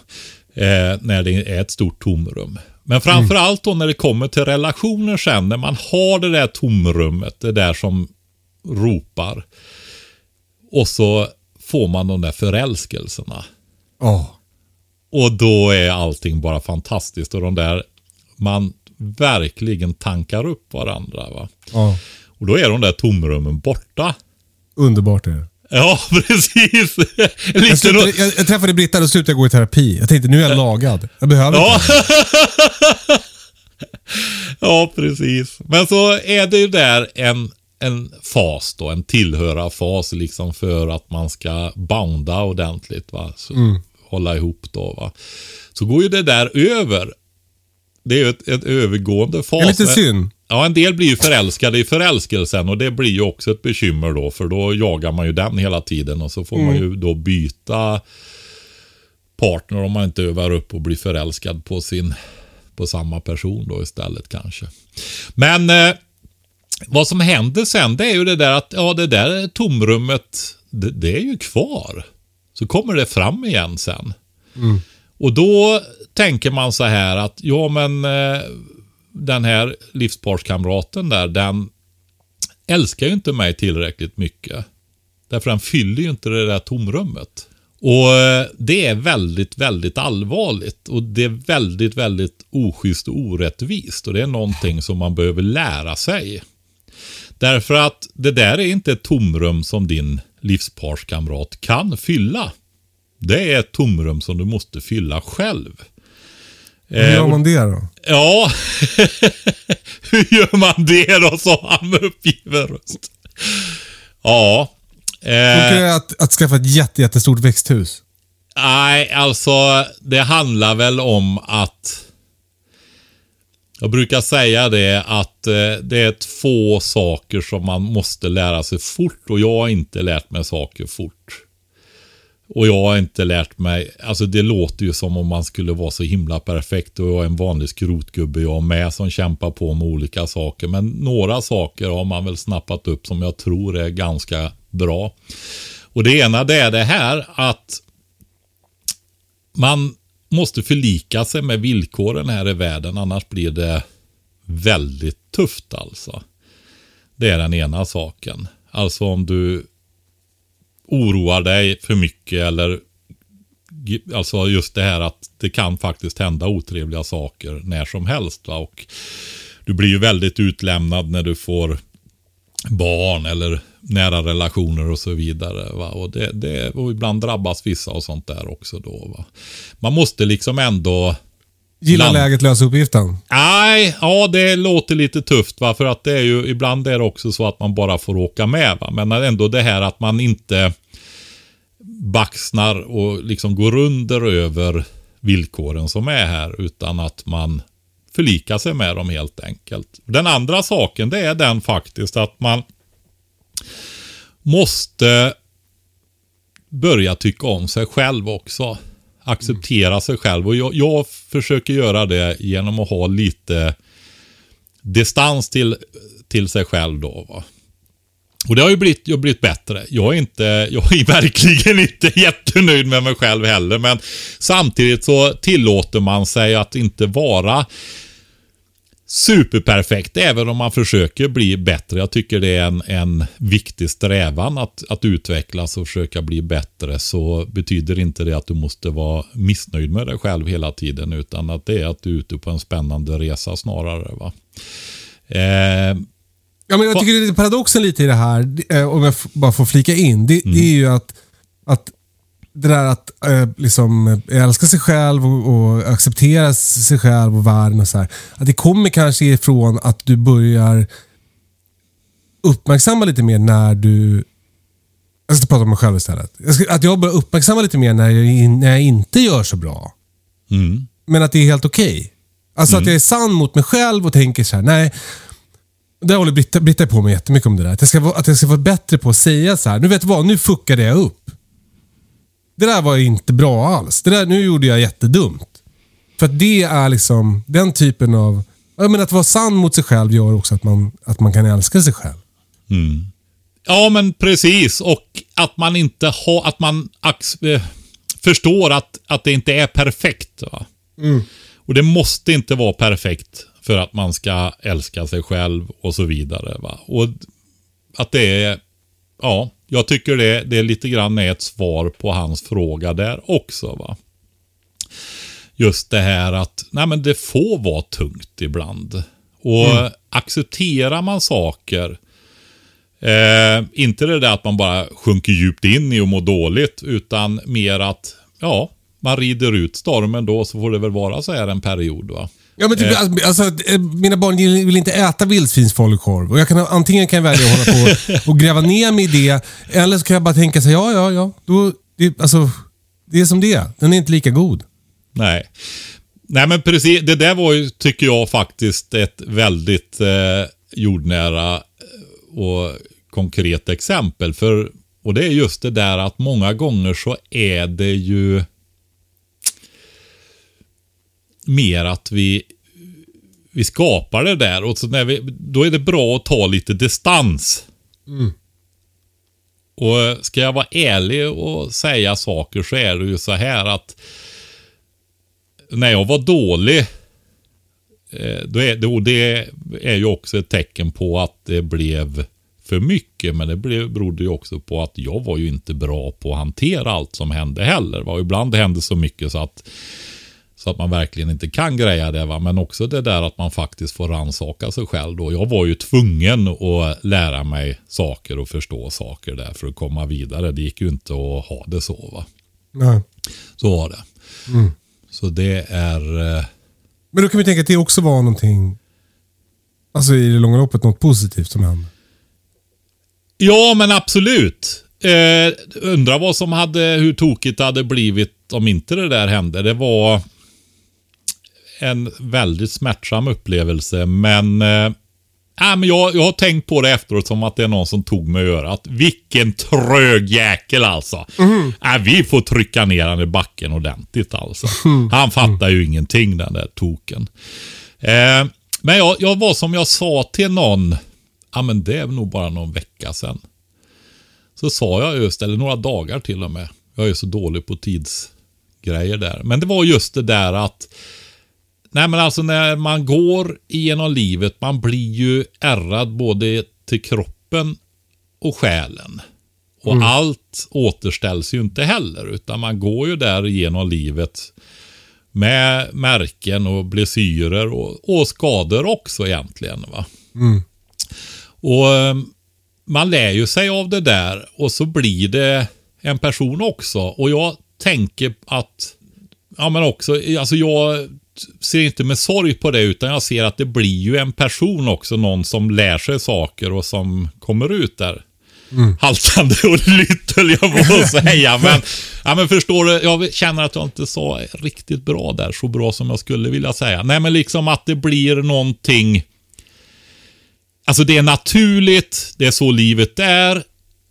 Eh, när det är ett stort tomrum. Men framförallt då när det kommer till relationer sen, när man har det där tomrummet, det där som ropar. Och så får man de där förälskelserna. Oh. Och då är allting bara fantastiskt. Och de där, man verkligen tankar upp varandra. Va? Oh. Och då är de där tomrummen borta. Underbart är det. Ja, precis. jag, slutade, jag, jag träffade Britta och slutade gå i terapi. Jag tänkte, nu är jag lagad. Jag behöver ja. inte. ja, precis. Men så är det ju där en, en fas då, en tillhöra-fas liksom för att man ska bounda ordentligt. Va? Så, mm. Hålla ihop då. Va? Så går ju det där över. Det är ju ett, ett övergående fas. Det är lite synd. Ja, en del blir ju förälskade i förälskelsen och det blir ju också ett bekymmer då. För då jagar man ju den hela tiden och så får mm. man ju då byta partner om man inte övar upp och blir förälskad på sin på samma person då istället kanske. Men eh, vad som händer sen det är ju det där att ja, det där tomrummet det, det är ju kvar. Så kommer det fram igen sen. Mm. Och då tänker man så här att ja men eh, den här livsparskamraten där, den älskar ju inte mig tillräckligt mycket. Därför den fyller ju inte det där tomrummet. Och eh, det är väldigt, väldigt allvarligt. Och det är väldigt, väldigt oschysst och orättvist. Och det är någonting som man behöver lära sig. Därför att det där är inte ett tomrum som din livsparskamrat kan fylla. Det är ett tomrum som du måste fylla själv. Hur gör man det då? Ja, hur gör man det då, sa han med uppgiven röst. Ja. Det att, att skaffa ett jätte, jättestort växthus? Nej, alltså det handlar väl om att jag brukar säga det att eh, det är två saker som man måste lära sig fort och jag har inte lärt mig saker fort. Och jag har inte lärt mig, alltså det låter ju som om man skulle vara så himla perfekt och jag är en vanlig skrotgubbe jag med som kämpar på med olika saker. Men några saker har man väl snappat upp som jag tror är ganska bra. Och det ena det är det här att man måste förlika sig med villkoren här i världen annars blir det väldigt tufft alltså. Det är den ena saken. Alltså om du oroar dig för mycket eller Alltså just det här att det kan faktiskt hända otrevliga saker när som helst. Va? Och du blir ju väldigt utlämnad när du får barn eller nära relationer och så vidare. Va? Och, det, det, och ibland drabbas vissa och sånt där också. Då, va? Man måste liksom ändå Gilla land... läget, lösa uppgiften? Nej, ja det låter lite tufft va. För att det är ju, ibland är det också så att man bara får åka med va. Men ändå det här att man inte baxnar och liksom går under över villkoren som är här. Utan att man förlikar sig med dem helt enkelt. Den andra saken det är den faktiskt att man måste börja tycka om sig själv också acceptera sig själv. Och jag, jag, försöker göra det genom att ha lite distans till, till sig själv då. Va? Och det har ju blivit, jag har blivit bättre. Jag är, inte, jag är verkligen inte jättenöjd med mig själv heller. Men samtidigt så tillåter man sig att inte vara superperfekt, även om man försöker bli bättre. Jag tycker det är en, en viktig strävan att, att utvecklas och försöka bli bättre. Så betyder inte det att du måste vara missnöjd med dig själv hela tiden, utan att det är att du är ute på en spännande resa snarare. Va? Eh, Ja, men jag tycker det är paradoxen lite i det här, eh, om jag bara får flika in. Det, det är ju att, att det där att eh, liksom, älska sig själv och, och acceptera sig själv och världen och så här. Att det kommer kanske ifrån att du börjar uppmärksamma lite mer när du... Jag ska prata om mig själv istället. Jag ska, att jag börjar uppmärksamma lite mer när jag, när jag inte gör så bra. mm, Men att det är helt okej. Alltså att jag är sann mot mig själv och tänker så här, nej. Det håller Britta, Britta på mig jättemycket om det där. Att jag, ska, att jag ska vara bättre på att säga så här, nu vet du vad, nu fuckade jag upp. Det där var inte bra alls. Det där, nu gjorde jag jättedumt. För att det är liksom den typen av... Jag menar att vara sann mot sig själv gör också att man, att man kan älska sig själv. Ja, men precis. Och att man inte har, att man eh, förstår att, att det inte är perfekt. Va? Och det måste inte vara perfekt för att man ska älska sig själv och så vidare. Va? Och att det är, ja, jag tycker det, det är lite grann är ett svar på hans fråga där också. va. Just det här att, nej men det får vara tungt ibland. Och accepterar man saker Eh, inte det där att man bara sjunker djupt in i och mår dåligt, utan mer att, ja, man rider ut stormen då, så får det väl vara så här en period. va. Ja, men typ, alltså, alltså, eh, mina barn vill inte äta vildsvinsfalukorv. Och jag kan, antingen kan jag välja att hålla på och gräva ner mig i det, eller så kan jag bara tänka så här, ja, ja, ja. Då, det, alltså, det är som det. Den är inte lika god. Nej. Nej men precis, det där var ju, tycker jag faktiskt, ett väldigt eh, jordnära eh, och konkret exempel. För, och det är just det där att många gånger så är det ju mer att vi, vi skapar det där och så när vi, då är det bra att ta lite distans. Och ska jag vara ärlig och säga saker så är det ju så här att när jag var dålig, eh, då är, då det är ju också ett tecken på att det blev för mycket. Men det blev, berodde ju också på att jag var ju inte bra på att hantera allt som hände heller. Va? Ibland hände så mycket så att, så att man verkligen inte kan greja det. Va? Men också det där att man faktiskt får rannsaka sig själv. Då. Jag var ju tvungen att lära mig saker och förstå saker där för att komma vidare. Det gick ju inte att ha det så. Va? Nej. Så var det. Så det är... eh, Men då kan vi tänka att det också var någonting, alltså i det långa loppet, något positivt som hände. Ja, men absolut. Eh, undrar vad som hade, hur tokigt det hade blivit om inte det där hände. Det var en väldigt smärtsam upplevelse, men eh, Ja, men jag, jag har tänkt på det efteråt som att det är någon som tog mig i örat. Vilken trög jäkel alltså. Ja, vi får trycka ner han i backen ordentligt alltså. Han fattar ju ingenting den där token. Eh, men jag, jag var som jag sa till någon, ja men det är nog bara någon vecka sedan. Så sa jag just, eller några dagar till och med. Jag är så dålig på tidsgrejer där. Men det var just det där att Nej men alltså när man går igenom livet, man blir ju ärrad både till kroppen och själen. Och allt återställs ju inte heller, utan man går ju där genom livet med märken och blessyrer och, och skador också egentligen. va. Och eh, man lär ju sig av det där och så blir det en person också. Och jag tänker att, ja men också, alltså jag ser inte med sorg på det utan jag ser att det blir ju en person också, någon som lär sig saker och som kommer ut där. Haltande och lytt höll jag på att säga. Men, ja, men förstår du, jag känner att jag inte sa riktigt bra där, så bra som jag skulle vilja säga. Nej men liksom att det blir någonting Alltså det är naturligt, det är så livet är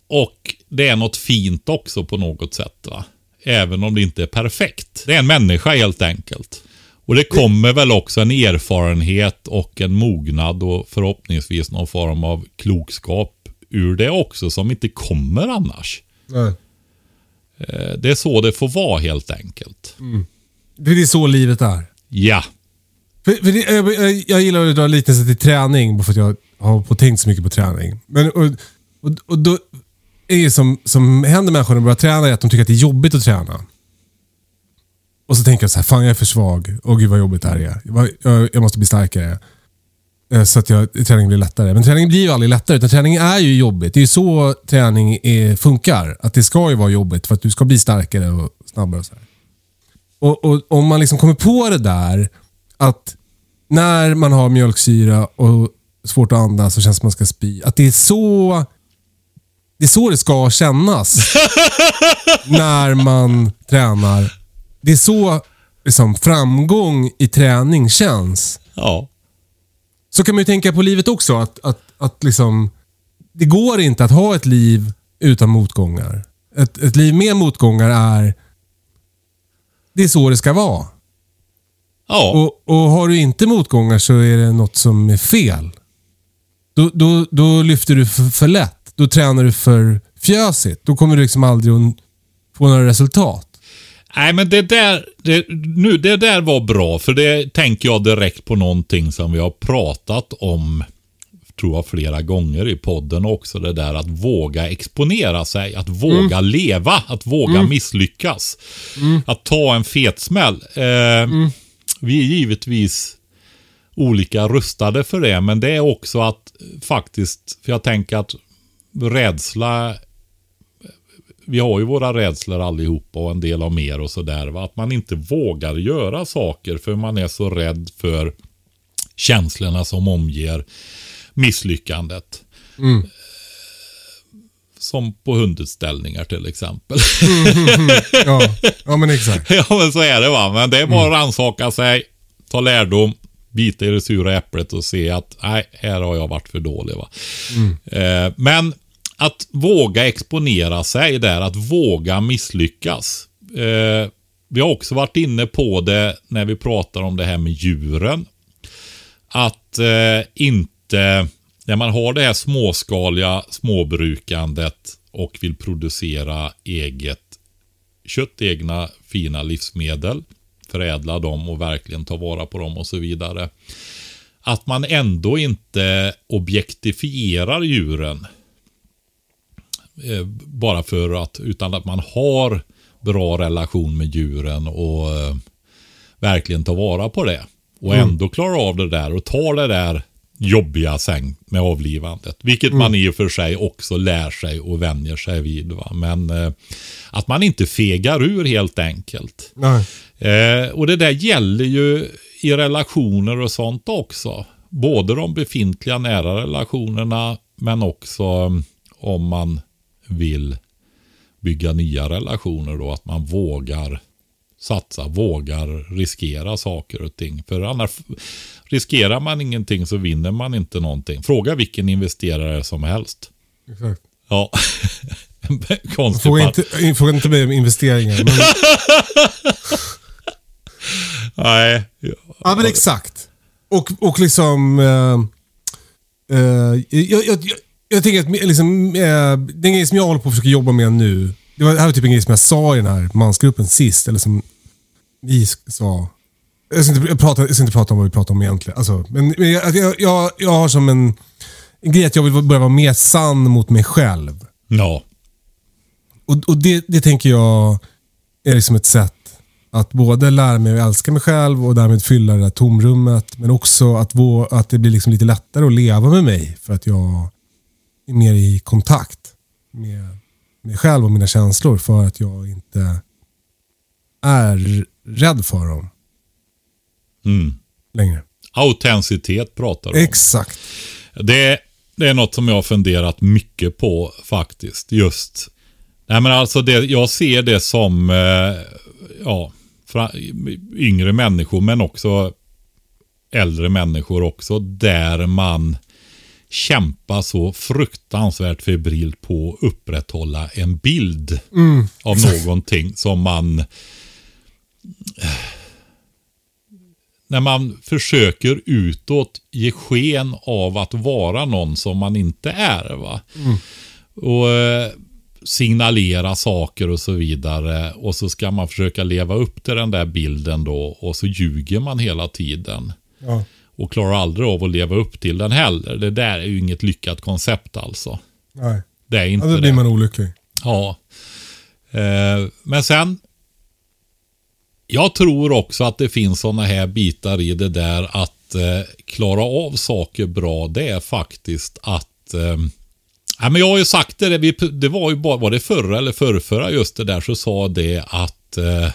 och det är något fint också på något sätt. va. Även om det inte är perfekt. Det är en människa helt enkelt. Och det kommer väl också en erfarenhet och en mognad och förhoppningsvis någon form av klokskap ur det också som inte kommer annars. Nej. Eh, Det är så det får vara helt enkelt. Det är så livet är. Ja. För, för det, jag, jag, gillar att dra liknelser till träning, bara för att jag har på tänkt så mycket på träning. Men, och, och, och då är det som, som händer människor när de börjar träna är att de tycker att det är jobbigt att träna. Och så tänker jag så här, fan jag är för svag. Åh gud vad jobbigt det här är. Jag, jag, jag måste bli starkare. Eh, Så att jag, träningen blir lättare. Men träning blir ju aldrig lättare. Utan träning är ju jobbigt. Det är ju så träning är, funkar. Att det ska ju vara jobbigt för att du ska bli starkare och snabbare. Och så. Och, och Om man liksom kommer på det där att när man har mjölksyra och svårt att andas och känns som man ska spy. Att det är så det är så det ska kännas när man tränar. Det är så liksom, framgång i träning känns. Ja. Så kan man ju tänka på livet också. Att, att, att liksom, det går inte att ha ett liv utan motgångar. Ett, ett liv med motgångar är... Det är så det ska vara. Ja. Och, och har du inte motgångar så är det något som är fel. Då, då, då lyfter du för, för lätt. Då tränar du för fjösigt. Då kommer du liksom aldrig att få några resultat. Nej, men det där, det, nu, det där var bra, för det tänker jag direkt på någonting som vi har pratat om, tror jag, flera gånger i podden också. Det där att våga exponera sig, att våga leva, att våga misslyckas. Att ta en fetsmäll. Eh, Vi är givetvis olika rustade för det, men det är också att faktiskt, för jag tänker att rädsla vi har ju våra rädslor allihopa och en del har mer och sådär. Att man inte vågar göra saker för man är så rädd för känslorna som omger misslyckandet. Som på hundutställningar till exempel. Ja, ja men exakt. ja men så är det va. Men det är bara att rannsaka sig, ta lärdom, bita i det sura äpplet och se att nej, här har jag varit för dålig. Va? Eh, men att våga exponera sig där, att våga misslyckas. Eh, vi har också varit inne på det när vi pratar om det här med djuren. Att eh, inte, när man har det här småskaliga småbrukandet och vill producera eget kött, egna fina livsmedel, förädla dem och verkligen ta vara på dem och så vidare. Att man ändå inte objektifierar djuren eh, bara för att, utan att man har bra relation med djuren och eh, verkligen tar vara på det. Och ändå klarar av det där och tar det där jobbiga sen med avlivandet. Vilket man i och för sig också lär sig och vänjer sig vid. Va? Men eh, att man inte fegar ur helt enkelt. Eh, och det där gäller ju i relationer och sånt också. Både de befintliga nära relationerna men också mm, om man vill bygga nya relationer då. Att man vågar satsa, vågar riskera saker och ting. För annars riskerar man ingenting så vinner man inte någonting. Fråga vilken investerare som helst. exakt. Ja. Konstigt. Fråga att- inte, fråga inte mig om investeringar. Men, Nej. ja men exakt. Och, och liksom... eh, eh, jag, jag, jag, tänker att liksom, eh, den grej som jag håller på att försöka jobba med nu. Det, var, det här var typ en grej som jag sa i den här mansgruppen sist. Eller som vi sa. Jag ska, inte prata, jag ska inte prata om vad vi pratar om egentligen. Alltså, men men jag, jag, jag, jag har som en, en grej att jag vill börja vara mer sann mot mig själv. Ja. Och, och det, det tänker jag är liksom ett sätt att både lära mig att älska mig själv och därmed fylla det där tomrummet. Men också att, vå, att det blir liksom lite lättare att leva med mig för att jag är mer i kontakt med mig själv och mina känslor för att jag inte är rädd för dem Mm. längre. Autenticitet pratar du om. Exakt. Det, det är något som jag har funderat mycket på faktiskt. Just. Nej men alltså det, jag ser det som eh, ja, fra, yngre människor men också äldre människor också. Där man kämpar så fruktansvärt febrilt på att upprätthålla en bild av någonting som man när man försöker utåt ge sken av att vara någon som man inte är. Va? Och eh, signalera saker och så vidare. Och så ska man försöka leva upp till den där bilden då. Och så ljuger man hela tiden. Ja. Och klarar aldrig av att leva upp till den heller. Det där är ju inget lyckat koncept alltså. Nej. Det är Ja, inte då det. blir man olycklig. Ja. Eh, men sen. Jag tror också att det finns sådana här bitar i det där att eh, klara av saker bra. Det är faktiskt att eh, ja, men jag har ju sagt det, vi, det var ju bara, var det förra eller förrförra just det där så sa det att eh,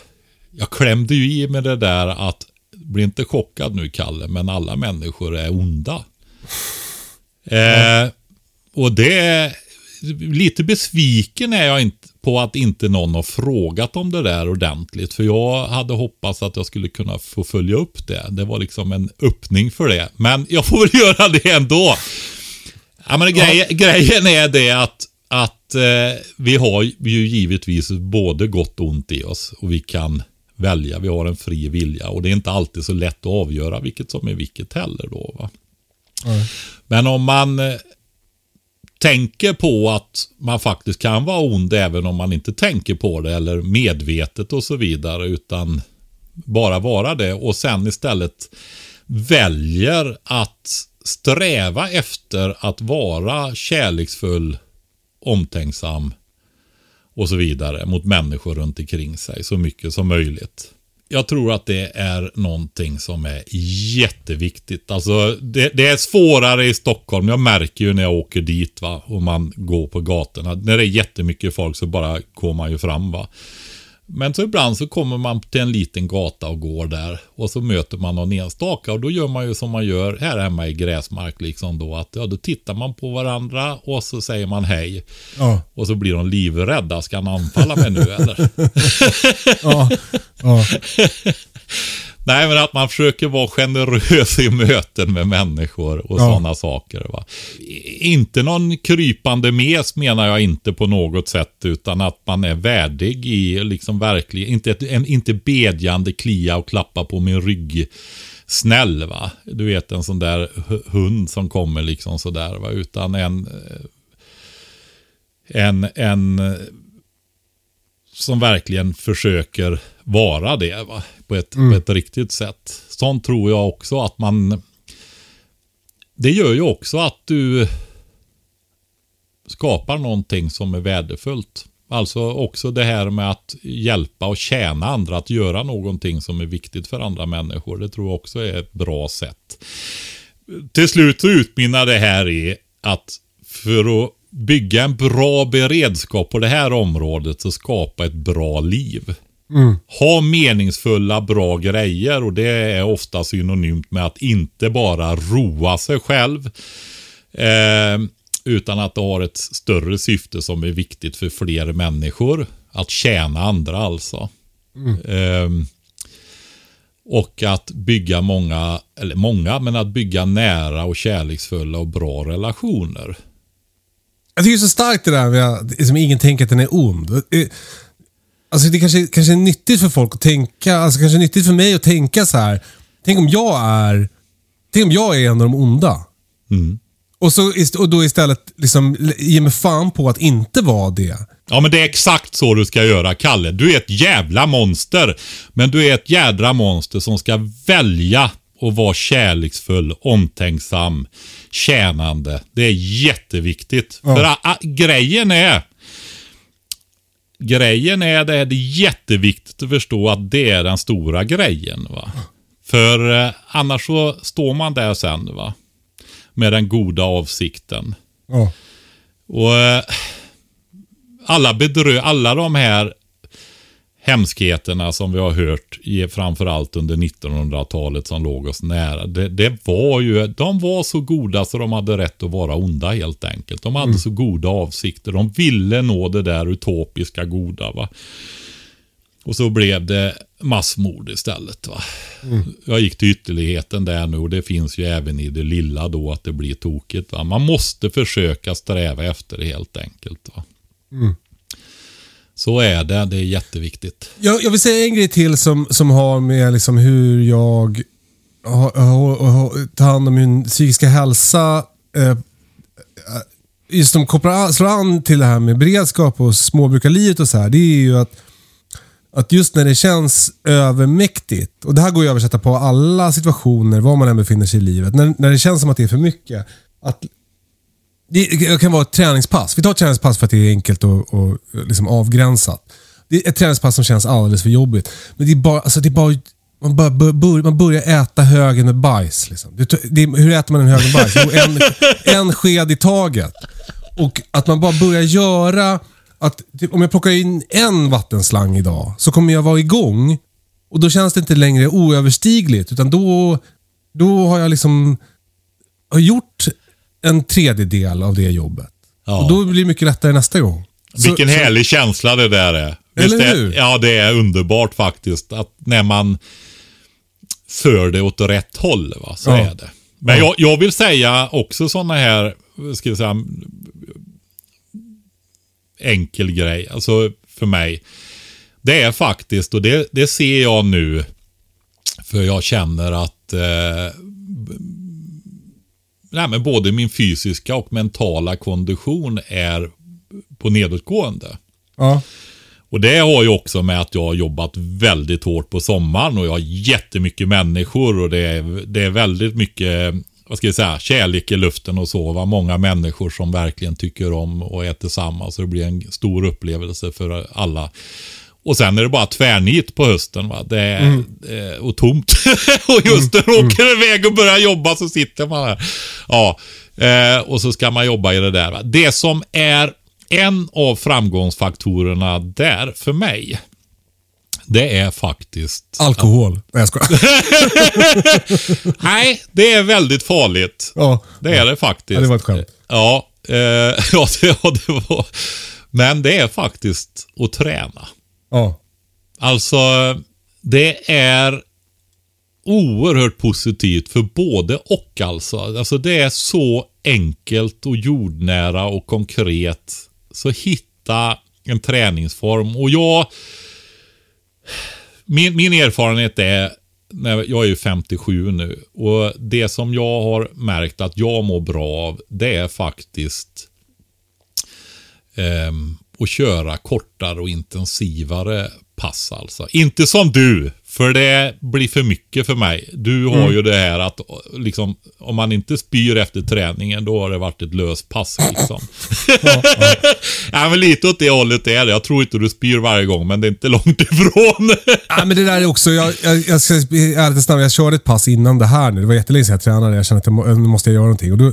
jag klämde ju i med det där att bli inte chockad nu Kalle, men alla människor är onda. Eh, och det lite besviken är jag inte på att inte någon har frågat om det där ordentligt. För jag hade hoppats att jag skulle kunna få följa upp det. Det var liksom en öppning för det. Men jag får väl göra det ändå. Ja, men grej, Grejen är det att, att eh, vi har ju givetvis både gott och ont i oss. Och vi kan välja. Vi har en fri vilja. Och det är inte alltid så lätt att avgöra vilket som är vilket heller. Då, va? Men om man eh, tänker på att man faktiskt kan vara ond även om man inte tänker på det eller medvetet och så vidare utan bara vara det och sen istället väljer att sträva efter att vara kärleksfull, omtänksam och så vidare mot människor runt omkring sig så mycket som möjligt. Jag tror att det är någonting som är jätteviktigt. Alltså, det, det är svårare i Stockholm. Jag märker ju när jag åker dit va, och man går på gatorna. När det är jättemycket folk så bara går man ju fram. va. Men så ibland så kommer man till en liten gata och går där och så möter man någon enstaka och då gör man ju som man gör här hemma i Gräsmark liksom då att ja, då tittar man på varandra och så säger man hej. Ja. Och så blir de livrädda. Ska han anfalla mig nu eller? Ja. Ja. Nej, men att man försöker vara generös i möten med människor och Ja. sådana saker. Va? Inte någon krypande mes menar jag inte på något sätt, utan att man är värdig i liksom verkligen, inte, ett, en, inte bedjande klia och klappa på min rygg. Snäll va, du vet en sån där hu- hund som kommer liksom sådär va, utan en, en, en som verkligen försöker vara det va? På, ett, på ett riktigt sätt. Sånt tror jag också att man... Det gör ju också att du skapar någonting som är värdefullt. Alltså också det här med att hjälpa och tjäna andra att göra någonting som är viktigt för andra människor. Det tror jag också är ett bra sätt. Till slut så utmynnar det här i att för att bygga en bra beredskap på det här området så skapa ett bra liv. Ha meningsfulla, bra grejer och det är ofta synonymt med att inte bara roa sig själv. Eh, utan att det har ett större syfte som är viktigt för fler människor. Att tjäna andra alltså. Eh, och att bygga många, eller många, men att bygga nära och kärleksfulla och bra relationer. Jag tycker det är så starkt det där med att liksom, ingen tänker att den är ond. Alltså det kanske, kanske är nyttigt för folk att tänka, alltså kanske är nyttigt för mig att tänka så här. Tänk om jag är, tänk om jag är en av de onda. Och, så, och då istället liksom ge mig fan på att inte vara det. Ja, men det är exakt så du ska göra, Kalle. Du är ett jävla monster. Men du är ett jädra monster som ska välja att vara kärleksfull, omtänksam, tjänande. Det är jätteviktigt. För a, a, grejen är... Grejen är det, det är jätteviktigt att förstå att det är den stora grejen. va. För eh, annars så står man där sen va. Med den goda avsikten. Ja. Och eh, alla bedrö alla de här hemskheterna som vi har hört, framförallt under 1900-talet som låg oss nära. Det, det var ju, de var så goda så de hade rätt att vara onda helt enkelt. De hade så goda avsikter. De ville nå det där utopiska goda. Va? Och så blev det massmord istället. Va? Jag gick till ytterligheten där nu och det finns ju även i det lilla då att det blir tokigt. Va? Man måste försöka sträva efter det helt enkelt. Va? Så är det, det är jätteviktigt. Jag, jag vill säga en grej till som, som har med liksom hur jag har, har, har, tar hand om min psykiska hälsa. Eh, just som kopplar an, slår an till det här med beredskap och småbrukarlivet och så här. Det är ju att Att just när det känns övermäktigt, och det här går ju att översätta på alla situationer, var man än befinner sig i livet. När, när det känns som att det är för mycket. Att det kan vara ett träningspass. Vi tar ett träningspass för att det är enkelt och, och liksom avgränsat. Det är ett träningspass som känns alldeles för jobbigt. Men det är bara, alltså det är bara man, bör, bör, man börjar äta högen med bajs. Liksom. Det, det, hur äter man en hög med bajs? Jo, en, en sked i taget. Och att man bara börjar göra att typ, om jag plockar in en vattenslang idag så kommer jag vara igång. Och då känns det inte längre oöverstigligt. Utan då, då har jag liksom har gjort en tredjedel av det jobbet. Ja. Och då blir det mycket lättare nästa gång. Vilken så, härlig känsla det där är. Eller det, hur? Ja, det är underbart faktiskt. Att när man för det åt rätt håll, va, så Ja. är det. Men jag, jag vill säga också sådana här, ska vi säga, enkel grej. Alltså för mig. Det är faktiskt, och det, det ser jag nu, för jag känner att eh, nej, men både min fysiska och mentala kondition är på nedåtgående. Ja. Och det har ju också med att jag har jobbat väldigt hårt på sommaren och jag har jättemycket människor och det är, det är väldigt mycket, vad ska jag säga, kärlek i luften och så. Va? Många människor som verkligen tycker om och är tillsammans. Det blir en stor upplevelse för alla. Och sen är det bara tvärnit på hösten. Va? Det är, eh, och tomt. och just när du åker iväg och börjar jobba så sitter man här. Ja, eh, och så ska man jobba i det där. Va? Det som är en av framgångsfaktorerna där för mig. Det är faktiskt... Alkohol. Nej, jag skojar. Nej, det är väldigt farligt. Ja. Det är det faktiskt. Ja, det var ett skämt. Ja, eh, ja, det, ja, det var... Men det är faktiskt att träna. Ja. Alltså, det är oerhört positivt för både och alltså. Alltså det är så enkelt och jordnära och konkret. Så hitta en träningsform. Och jag... Min, min erfarenhet är, när jag är ju 57 nu. Och det som jag har märkt att jag mår bra av, det är faktiskt ehm, att köra kortare och intensivare pass alltså. Inte som du, för det blir för mycket för mig. Du har ju det här att liksom, om man inte spyr efter träningen, då har det varit ett löst pass liksom. ja, men lite åt det hållet är det. Jag tror inte du spyr varje gång, men det är inte långt ifrån. Ja, men det där är också, jag, jag, jag ska ärligt snabb, jag körde ett pass innan det här nu. Det var jättelänge sedan jag tränade. Jag kände att jag nu måste jag göra någonting. Och då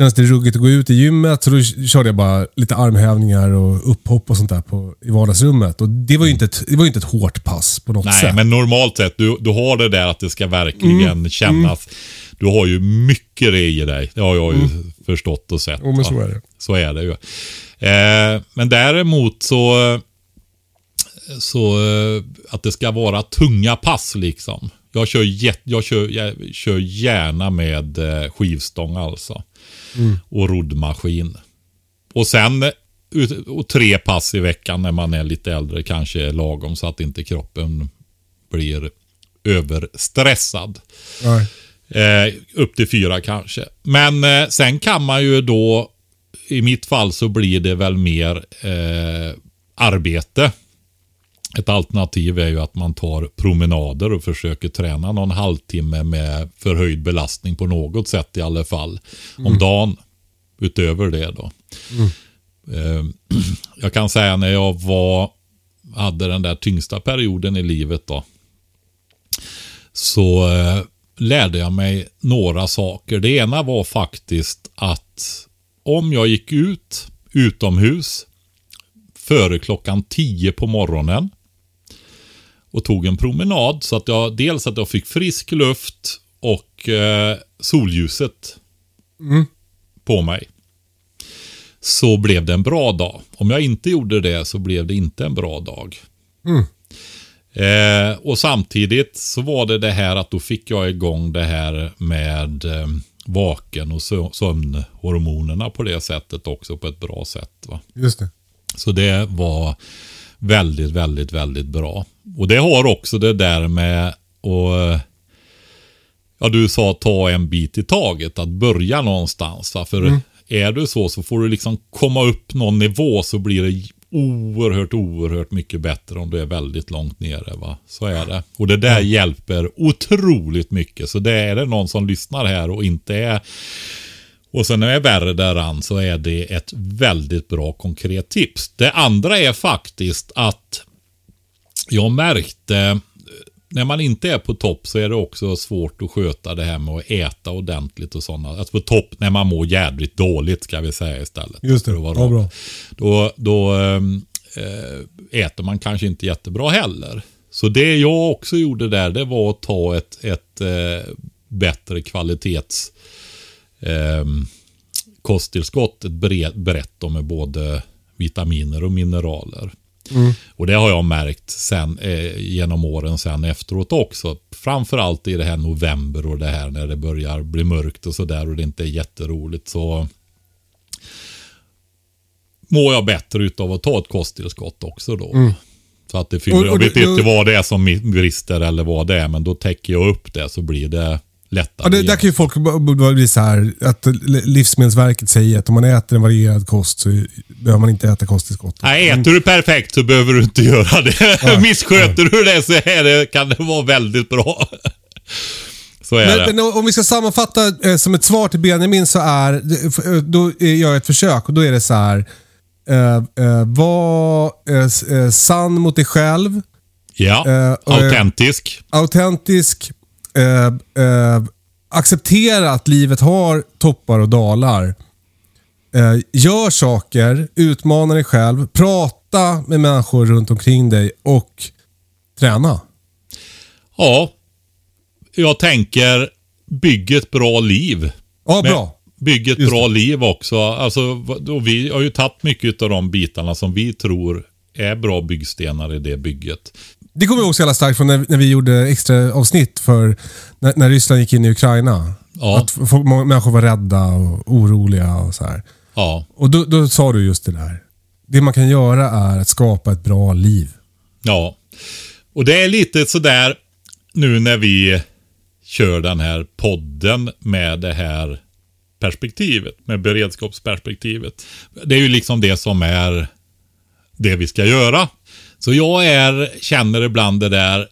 kändes det ruggigt att gå ut i gymmet, så då körde jag bara lite armhävningar och upphopp och sånt där på, i vardagsrummet. Och det var ju inte ett, det var inte ett hårt pass på något Nej, sätt. men normalt sett, du, du har det där att det ska verkligen kännas. Du har ju mycket det i dig. Det har jag ju förstått och sett. Jo, men så är det. Så är det ju. Eh, men däremot så, så eh, att det ska vara tunga pass liksom. Jag kör, jag kör, jag kör gärna med eh, skivstång alltså. Och roddmaskin. Och sen och tre pass i veckan när man är lite äldre kanske lagom så att inte kroppen blir överstressad. Nej. Eh, upp till fyra kanske. Men eh, sen kan man ju då, i mitt fall så blir det väl mer eh, arbete. Ett alternativ är ju att man tar promenader och försöker träna någon halvtimme med förhöjd belastning på något sätt i alla fall. Om dagen. Utöver det då. Eh, jag kan säga när jag var, hade den där tyngsta perioden i livet då. Så eh, lärde jag mig några saker. Det ena var faktiskt att om jag gick ut utomhus före klockan 10 på morgonen och tog en promenad så att jag dels att jag fick frisk luft och eh, solljuset på mig. Så blev det en bra dag. Om jag inte gjorde det så blev det inte en bra dag. Eh, och samtidigt så var det det här att då fick jag igång det här med eh, vaken och sö- sömnhormonerna på det sättet också på ett bra sätt. Va? Just det. Så det var väldigt, väldigt, väldigt bra. Och det har också det där med att Ja, du sa ta en bit i taget, att börja någonstans. Va? För är du så så får du liksom komma upp någon nivå så blir det oerhört, oerhört mycket bättre om du är väldigt långt nere. Va? Så är det. Och det där hjälper otroligt mycket. Så det är det någon som lyssnar här och inte är och sen när jag är värre däran så är det ett väldigt bra konkret tips. Det andra är faktiskt att jag märkte när man inte är på topp så är det också svårt att sköta det här med att äta ordentligt och sådana. Alltså på topp när man mår jävligt dåligt ska vi säga istället. Just det, ja, bra. Då, då äh, äter man kanske inte jättebra heller. Så det jag också gjorde där det var att ta ett, ett äh, bättre kvalitets äh, kosttillskott. Ett brett med både vitaminer och mineraler. Mm. Och det har jag märkt sen, eh, genom åren sen efteråt också. Framförallt i det här november och det här när det börjar bli mörkt och sådär och det inte är jätteroligt. Så mår jag bättre utav att ta ett kosttillskott också då. Mm. Så att det fyller, och, och, jag vet och, inte vad det är som brister eller vad det är, men då täcker jag upp det så blir det lättare. Ja, det, där kan ju folk bli så här, att Livsmedelsverket säger att om man äter en varierad kost så behöver man inte äta kosttillskott. Nej, äter du perfekt så behöver du inte göra det. Ja, Missköter ja. du det så det, kan det vara väldigt bra. Så är men, det. Men om vi ska sammanfatta eh, som ett svar till Benjamin så är, eh, då gör jag ett försök och då är det så här. Eh, eh, var eh, eh sann mot dig själv. Ja, autentisk. autentisk eh, eh, acceptera att livet har toppar och dalar. Eh, gör saker, utmana dig själv, prata med människor runt omkring dig och träna. Ja, jag tänker bygg ett bra liv. Ja, bra. Bygg ett Just bra det. liv också. Alltså, vi har ju tagit mycket av de bitarna som vi tror är bra byggstenar i det bygget. Det kommer jag ihåg så jävla starkt från när, när vi gjorde extra avsnitt för när, när Ryssland gick in i Ukraina. Ja. Att folk, människor var rädda och oroliga och så här. Ja. Och då, då sa du just det där. Det man kan göra är att skapa ett bra liv. Ja. Och det är lite sådär nu när vi kör den här podden med det här perspektivet, med beredskapsperspektivet. Det är ju liksom det som är det vi ska göra. Så jag är, känner ibland det där,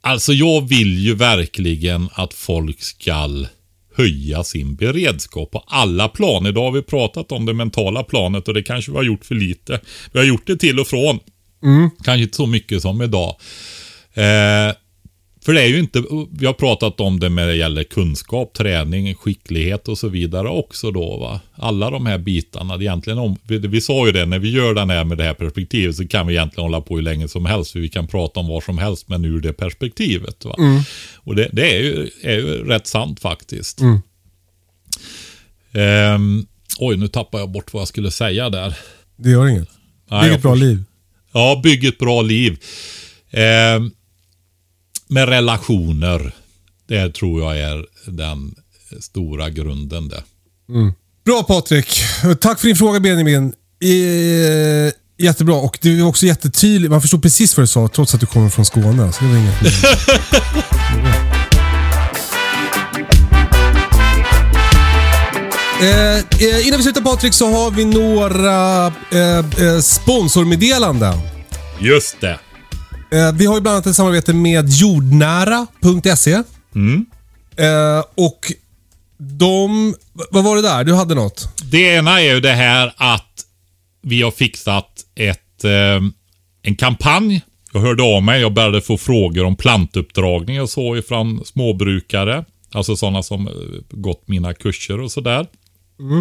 alltså jag vill ju verkligen att folk ska höja sin beredskap på alla plan. Idag har vi pratat om det mentala planet och det kanske vi har gjort för lite. Vi har gjort det till och från. Mm. Kanske inte så mycket som idag. Eh, för det är ju inte, vi har pratat om det med det gäller kunskap, träning, skicklighet och så vidare också då. Va? Alla de här bitarna, egentligen om, vi, vi sa ju det, när vi gör den här med det här perspektivet så kan vi egentligen hålla på hur länge som helst. För vi kan prata om vad som helst, men ur det perspektivet. Va? Mm. Och det, det, är, ju, är ju rätt sant faktiskt. Mm. Um, oj, nu tappar jag bort vad jag skulle säga där. Det gör inget. Bygg ett bra liv. Ja, bygg ett bra liv. Um, med relationer. Det tror jag är den stora grunden det. Mm. Bra Patrik. Tack för din fråga Benjamin. E jättebra och du är också jättetydlig. Man förstår precis vad du sa trots att du kommer från Skåne. Så det var inget eh, eh, innan vi slutar Patrik så har vi några eh, eh sponsormeddelanden. Just det. Eh, vi har ju bland annat ett samarbete med jordnära.se. Mm. Eh, och de... Vad var det där? Du hade något? Det ena är ju det här att vi har fixat ett, eh, en kampanj. Jag hörde av mig. Jag började få frågor om plantuppdragning och så ifrån småbrukare. Alltså sådana som gått mina kurser och sådär. Mm.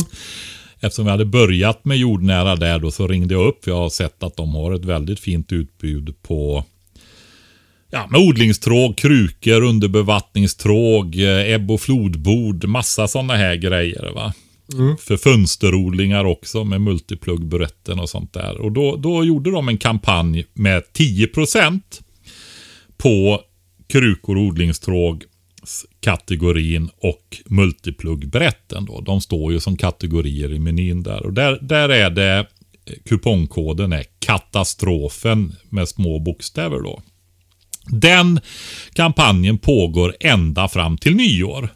Eftersom vi hade börjat med jordnära där då så ringde jag upp. Jag har sett att de har ett väldigt fint utbud på Ja, med odlingstråg, krukor, underbevattningstråg, eh, ebb och flodbord, massa sådana här grejer. va. Mm. För fönsterodlingar också med multiplugg och sånt där. Och då, då gjorde de en kampanj med 10% på krukor och odlingstråg kategorin och multiplugbrätten. Då. De står ju som kategorier i menyn där. Och där, där är det eh, kupongkoden är katastrofen med små bokstäver då. Den kampanjen pågår ända fram till nyår.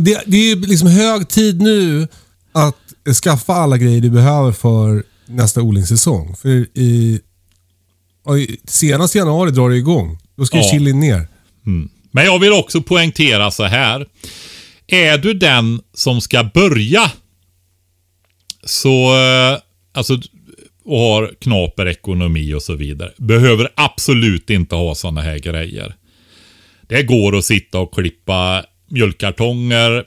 Det, det är liksom hög tid nu att skaffa alla grejer du behöver för nästa odlingssäsong. För i, i senast i januari drar det igång. Då ska ju Ja. chilin ner. Men jag vill också poängtera så här. Är du den som ska börja så, eh, alltså, och har knaper ekonomi och så vidare. Behöver absolut inte ha sådana här grejer. Det går att sitta och klippa mjölkkartonger,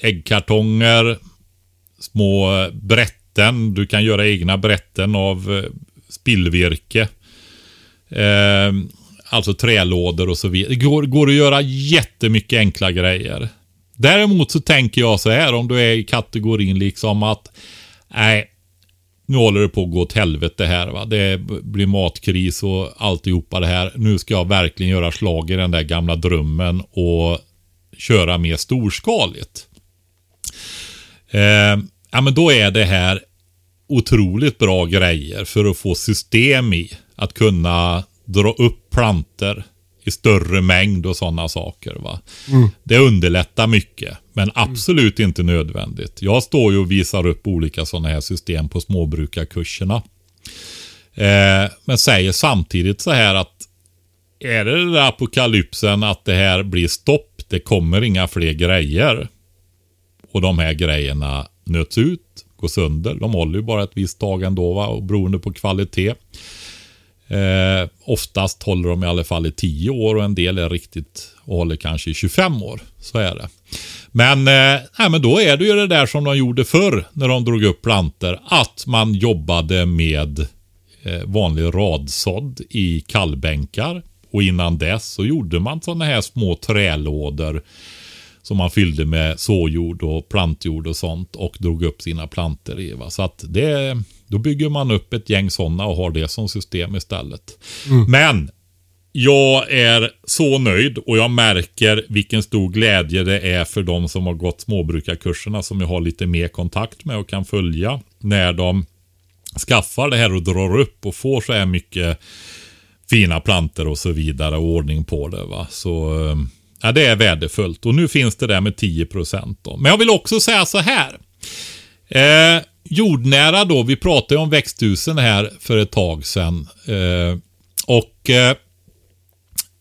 äggkartonger, små brätten. Du kan göra egna brätten av eh, spillvirke. Eh, alltså trälådor och så vidare. Det går, går att göra jättemycket enkla grejer. Däremot så tänker jag så här om du är i kategorin liksom att nej, nu håller det på att gå åt helvete här. Va? Det blir matkris och alltihopa det här. Nu ska jag verkligen göra slag i den där gamla drömmen och köra mer storskaligt. Eh, ja, men då är det här otroligt bra grejer för att få system i. Att kunna dra upp planter i större mängd och sådana saker. Va? Det underlättar mycket, men absolut inte nödvändigt. Jag står ju och visar upp olika sådana här system på småbrukarkurserna. Eh, men säger samtidigt så här att är det den där apokalypsen att det här blir stopp, det kommer inga fler grejer. Och de här grejerna nöts ut, går sönder. De håller ju bara ett visst tag ändå va? och beroende på kvalitet. Eh, oftast håller de i alla fall i 10 år och en del är riktigt och håller kanske i 25 år. Så är det. Men, eh, nej, men då är det ju det där som de gjorde förr när de drog upp planter. Att man jobbade med eh, vanlig radsådd i kallbänkar. Och innan dess så gjorde man sådana här små trälådor som man fyllde med såjord och plantjord och sånt och drog upp sina planter i. Va? Så att det, då bygger man upp ett gäng sådana och har det som system istället. Men jag är så nöjd och jag märker vilken stor glädje det är för de som har gått småbrukarkurserna som jag har lite mer kontakt med och kan följa när de skaffar det här och drar upp och får så här mycket fina planter och så vidare och ordning på det. Va? Så eh, ja, det är värdefullt. Och nu finns det där med 10 då. Men jag vill också säga så här. Eh, jordnära då, vi pratade ju om växthusen här för ett tag sedan. Eh, och eh,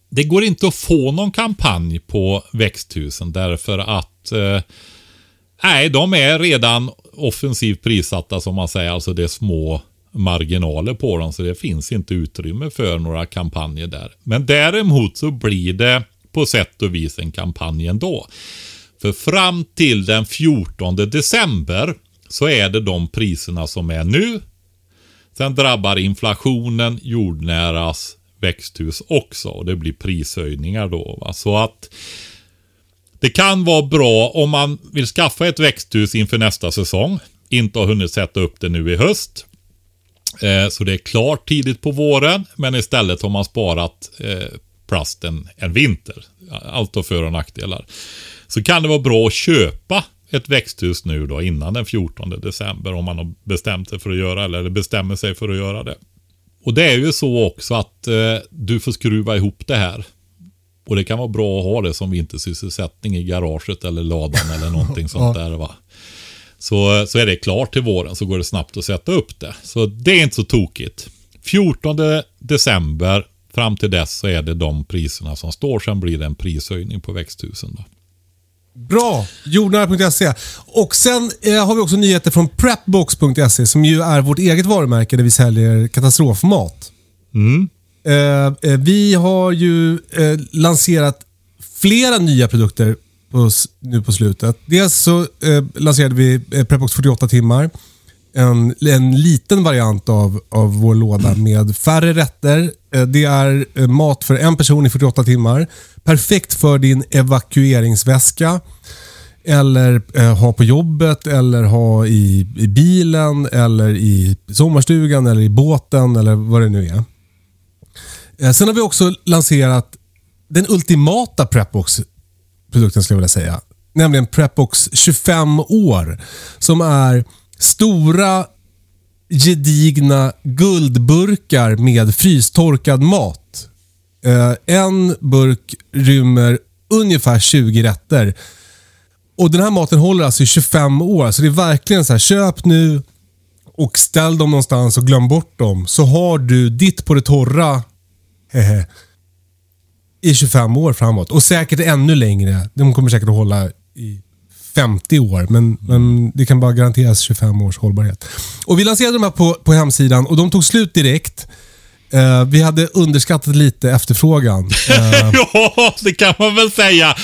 det går inte att få någon kampanj på växthusen därför att eh, nej, de är redan offensivt prissatta som man säger. Alltså det är små marginaler på dem så det finns inte utrymme för några kampanjer där. Men däremot så blir det på sätt och vis en kampanj ändå. För fram till den 14 december så är det de priserna som är nu. Sen drabbar inflationen jordnäras växthus också och det blir prishöjningar då. Va? Så att det kan vara bra om man vill skaffa ett växthus inför nästa säsong. Inte har hunnit sätta upp det nu i höst. Eh, så det är klart tidigt på våren. Men istället har man sparat eh, plasten en vinter. Allt har för och nackdelar. Så kan det vara bra att köpa ett växthus nu då innan den 14 december om man har bestämt sig för att göra eller bestämmer sig för att göra det. Och det är ju så också att eh, du får skruva ihop det här. Och det kan vara bra att ha det som vintersysselsättning i garaget eller ladan eller någonting sånt där va. Så, så är det klart till våren så går det snabbt att sätta upp det. Så det är inte så tokigt. 14 december fram till dess så är det de priserna som står. Sen blir det en prishöjning på växthusen. Då. Bra! Jordnära.se. Och sen eh, har vi också nyheter från Prepbox.se som ju är vårt eget varumärke där vi säljer katastrofmat. Eh, eh, vi har ju eh, lanserat flera nya produkter på, nu på slutet. Dels så eh, lanserade vi eh, Prepbox 48 timmar. En, en liten variant av, av vår låda med färre rätter. Eh, Det är eh, mat för en person i 48 timmar. Perfekt för din evakueringsväska. Eller eh, ha på jobbet, eller ha i, i bilen, eller i sommarstugan, eller i båten eller vad det nu är. Eh, sen har vi också lanserat den ultimata Prepbox-produkten skulle jag vilja säga. Nämligen Prepbox 25 år. Som är stora gedigna guldburkar med frystorkad mat. Eh, en burk rymmer ungefär 20 rätter. Och Den här maten håller alltså i 25 år. Så det är verkligen så här, köp nu och ställ dem någonstans och glöm bort dem. Så har du ditt på det torra hehe, i 25 år framåt. Och säkert ännu längre. De kommer säkert att hålla i 50 år, men, men det kan bara garanteras 25 års hållbarhet. Och Vi lanserade de här på, på hemsidan och de tog slut direkt. Eh, vi hade underskattat lite efterfrågan. Eh, ja, det kan man väl säga.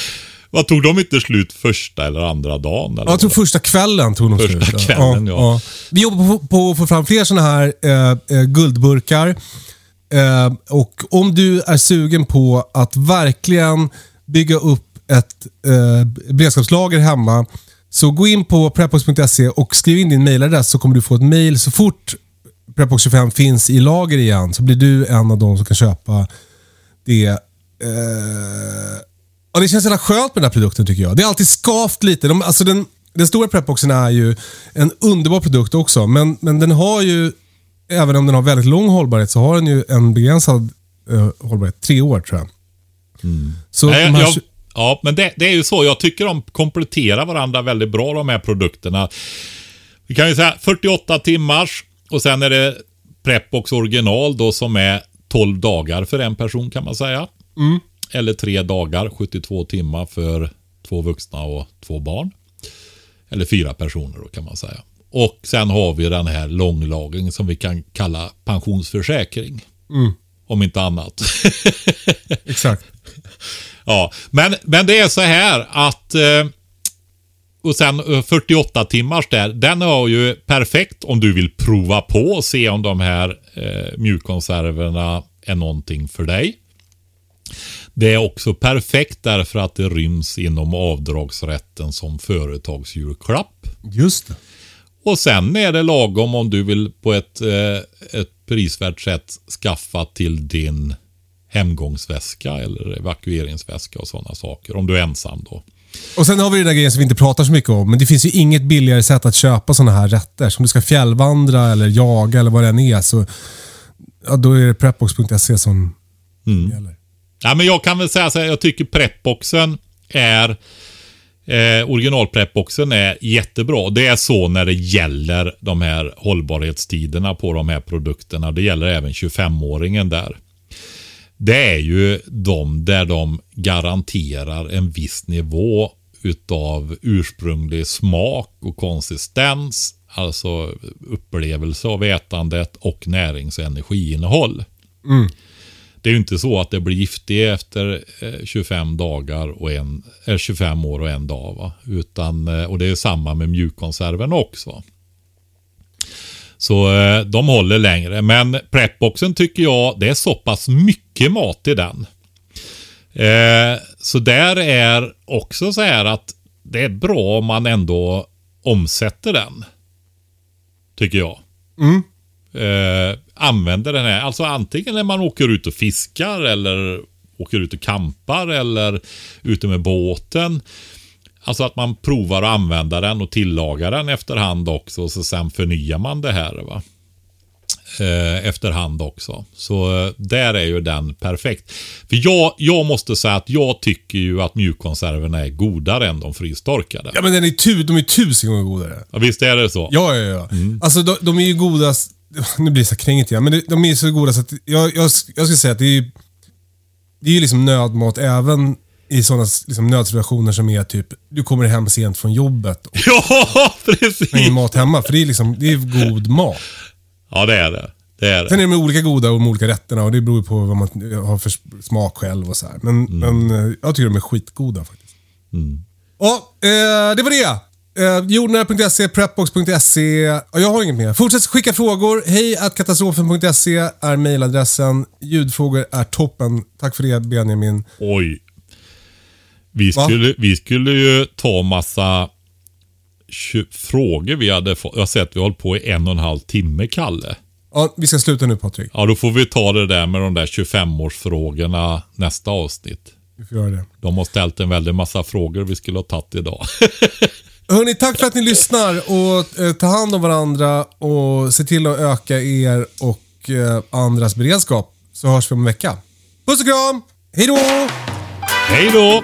Vad tog de inte slut första eller andra dagen? Eller Ja, jag tror första kvällen tog de Första slut. kvällen, ja. Vi jobbar på, på att få fram fler sådana här eh, eh, guldburkar. Eh, och Om du är sugen på att verkligen bygga upp ett eh, beredskapslager hemma, så gå in på prepbox.se och skriv in din mailadress så kommer du få ett mail så fort Prepbox 25 finns i lager igen. Så blir du en av de som kan köpa det. Eh, Ja, det känns jävla skönt med den här produkten tycker jag. Det är alltid skavt lite. De, alltså den, den stora prepboxen är ju en underbar produkt också. Men, men den har ju, även om den har väldigt lång hållbarhet, så har den ju en begränsad eh, hållbarhet. Tre år tror jag. Så Nej, de här, jag, ja, men det, det är ju så. Jag tycker de kompletterar varandra väldigt bra de här produkterna. Vi kan ju säga 48 timmars och sen är det Prepbox original då som är 12 dagar för en person kan man säga. Eller tre dagar, 72 timmar för två vuxna och två barn. Eller fyra personer då kan man säga. Och sen har vi den här långlagringen som vi kan kalla pensionsförsäkring. Om inte annat. exakt. Ja, men, men det är så här att eh, och sen eh, 48 timmars där, den är ju perfekt om du vill prova på och se om de här eh, mjukkonserverna är någonting för dig. Det är också perfekt därför att det ryms inom avdragsrätten som företagsjulklapp. Just det. Och sen är det lagom om du vill på ett, eh, ett prisvärt sätt skaffa till din hemgångsväska eller evakueringsväska och sådana saker. Om du är ensam då. Och Sen har vi den där grejen som vi inte pratar så mycket om. Men det finns ju inget billigare sätt att köpa sådana här rätter. Som du ska fjällvandra eller jaga eller vad det än är. Så, ja, då är det prepbox.se som gäller. Ja, men jag kan väl säga så här, jag tycker prepboxen är eh, originalprepboxen är jättebra. Det är så när det gäller de här hållbarhetstiderna på de här produkterna. Det gäller även 25-åringen där. Det är ju de där de garanterar en viss nivå utav ursprunglig smak och konsistens. Alltså upplevelse av ätandet och närings och energiinnehåll. Det är ju inte så att det blir giftigt efter eh, 25 dagar och en, eh, 25 år och en dag. Va? Utan, eh, och det är samma med mjukkonserven också. Så eh, de håller längre. Men prepboxen tycker jag, det är så pass mycket mat i den. Eh, så där är också så här att det är bra om man ändå omsätter den. Tycker jag. Eh, använder den här, alltså antingen när man åker ut och fiskar eller åker ut och kampar eller ute med båten. Alltså att man provar att använda den och tillaga den efterhand också och så sen förnyar man det här. va eh, efterhand också. Så eh, där är ju den perfekt. För jag, jag måste säga att jag tycker ju att mjukkonserverna är godare än de frystorkade. Ja, men den är tu, de är tusen gånger godare. Ja, visst är det så? Ja, ja, ja. Alltså de, de är ju godast... Nu blir det så krängigt igen, men de, de är så goda så att jag, jag, jag skulle säga att det är ju det är ju liksom nödmat även i sådana liksom nödsituationer som är typ, du kommer hem sent från jobbet och Ja, har ingen precis! mat hemma. För det är liksom, det är god mat. Ja, det är det. Det är Sen det. är de olika goda och de olika rätterna och det beror på vad man har för smak själv och så här. Men, men eh, jag tycker de är skitgoda faktiskt. Ja, eh, det var det. Eh, Jordnära.se, prepbox.se. Ja, jag har inget mer. Fortsätt skicka frågor. Hej att katastrofen.se är mejladressen. Ljudfrågor är toppen. Tack för det Benjamin. Oj. Vi Va? skulle, vi skulle ju ta massa frågor vi hade fått. Jag har sett att vi har hållit på i en och en halv timme, Kalle. Ja, vi ska sluta nu Patrik. Ja, då får vi ta det där med de där 25-årsfrågorna nästa avsnitt. Vi får göra det. De har ställt en väldig massa frågor vi skulle ha tagit idag. Hörni, tack för att ni lyssnar och eh, ta hand om varandra och se till att öka er och eh, andras beredskap. Så hörs vi om en vecka. Puss och kram! Hej då! Hej då!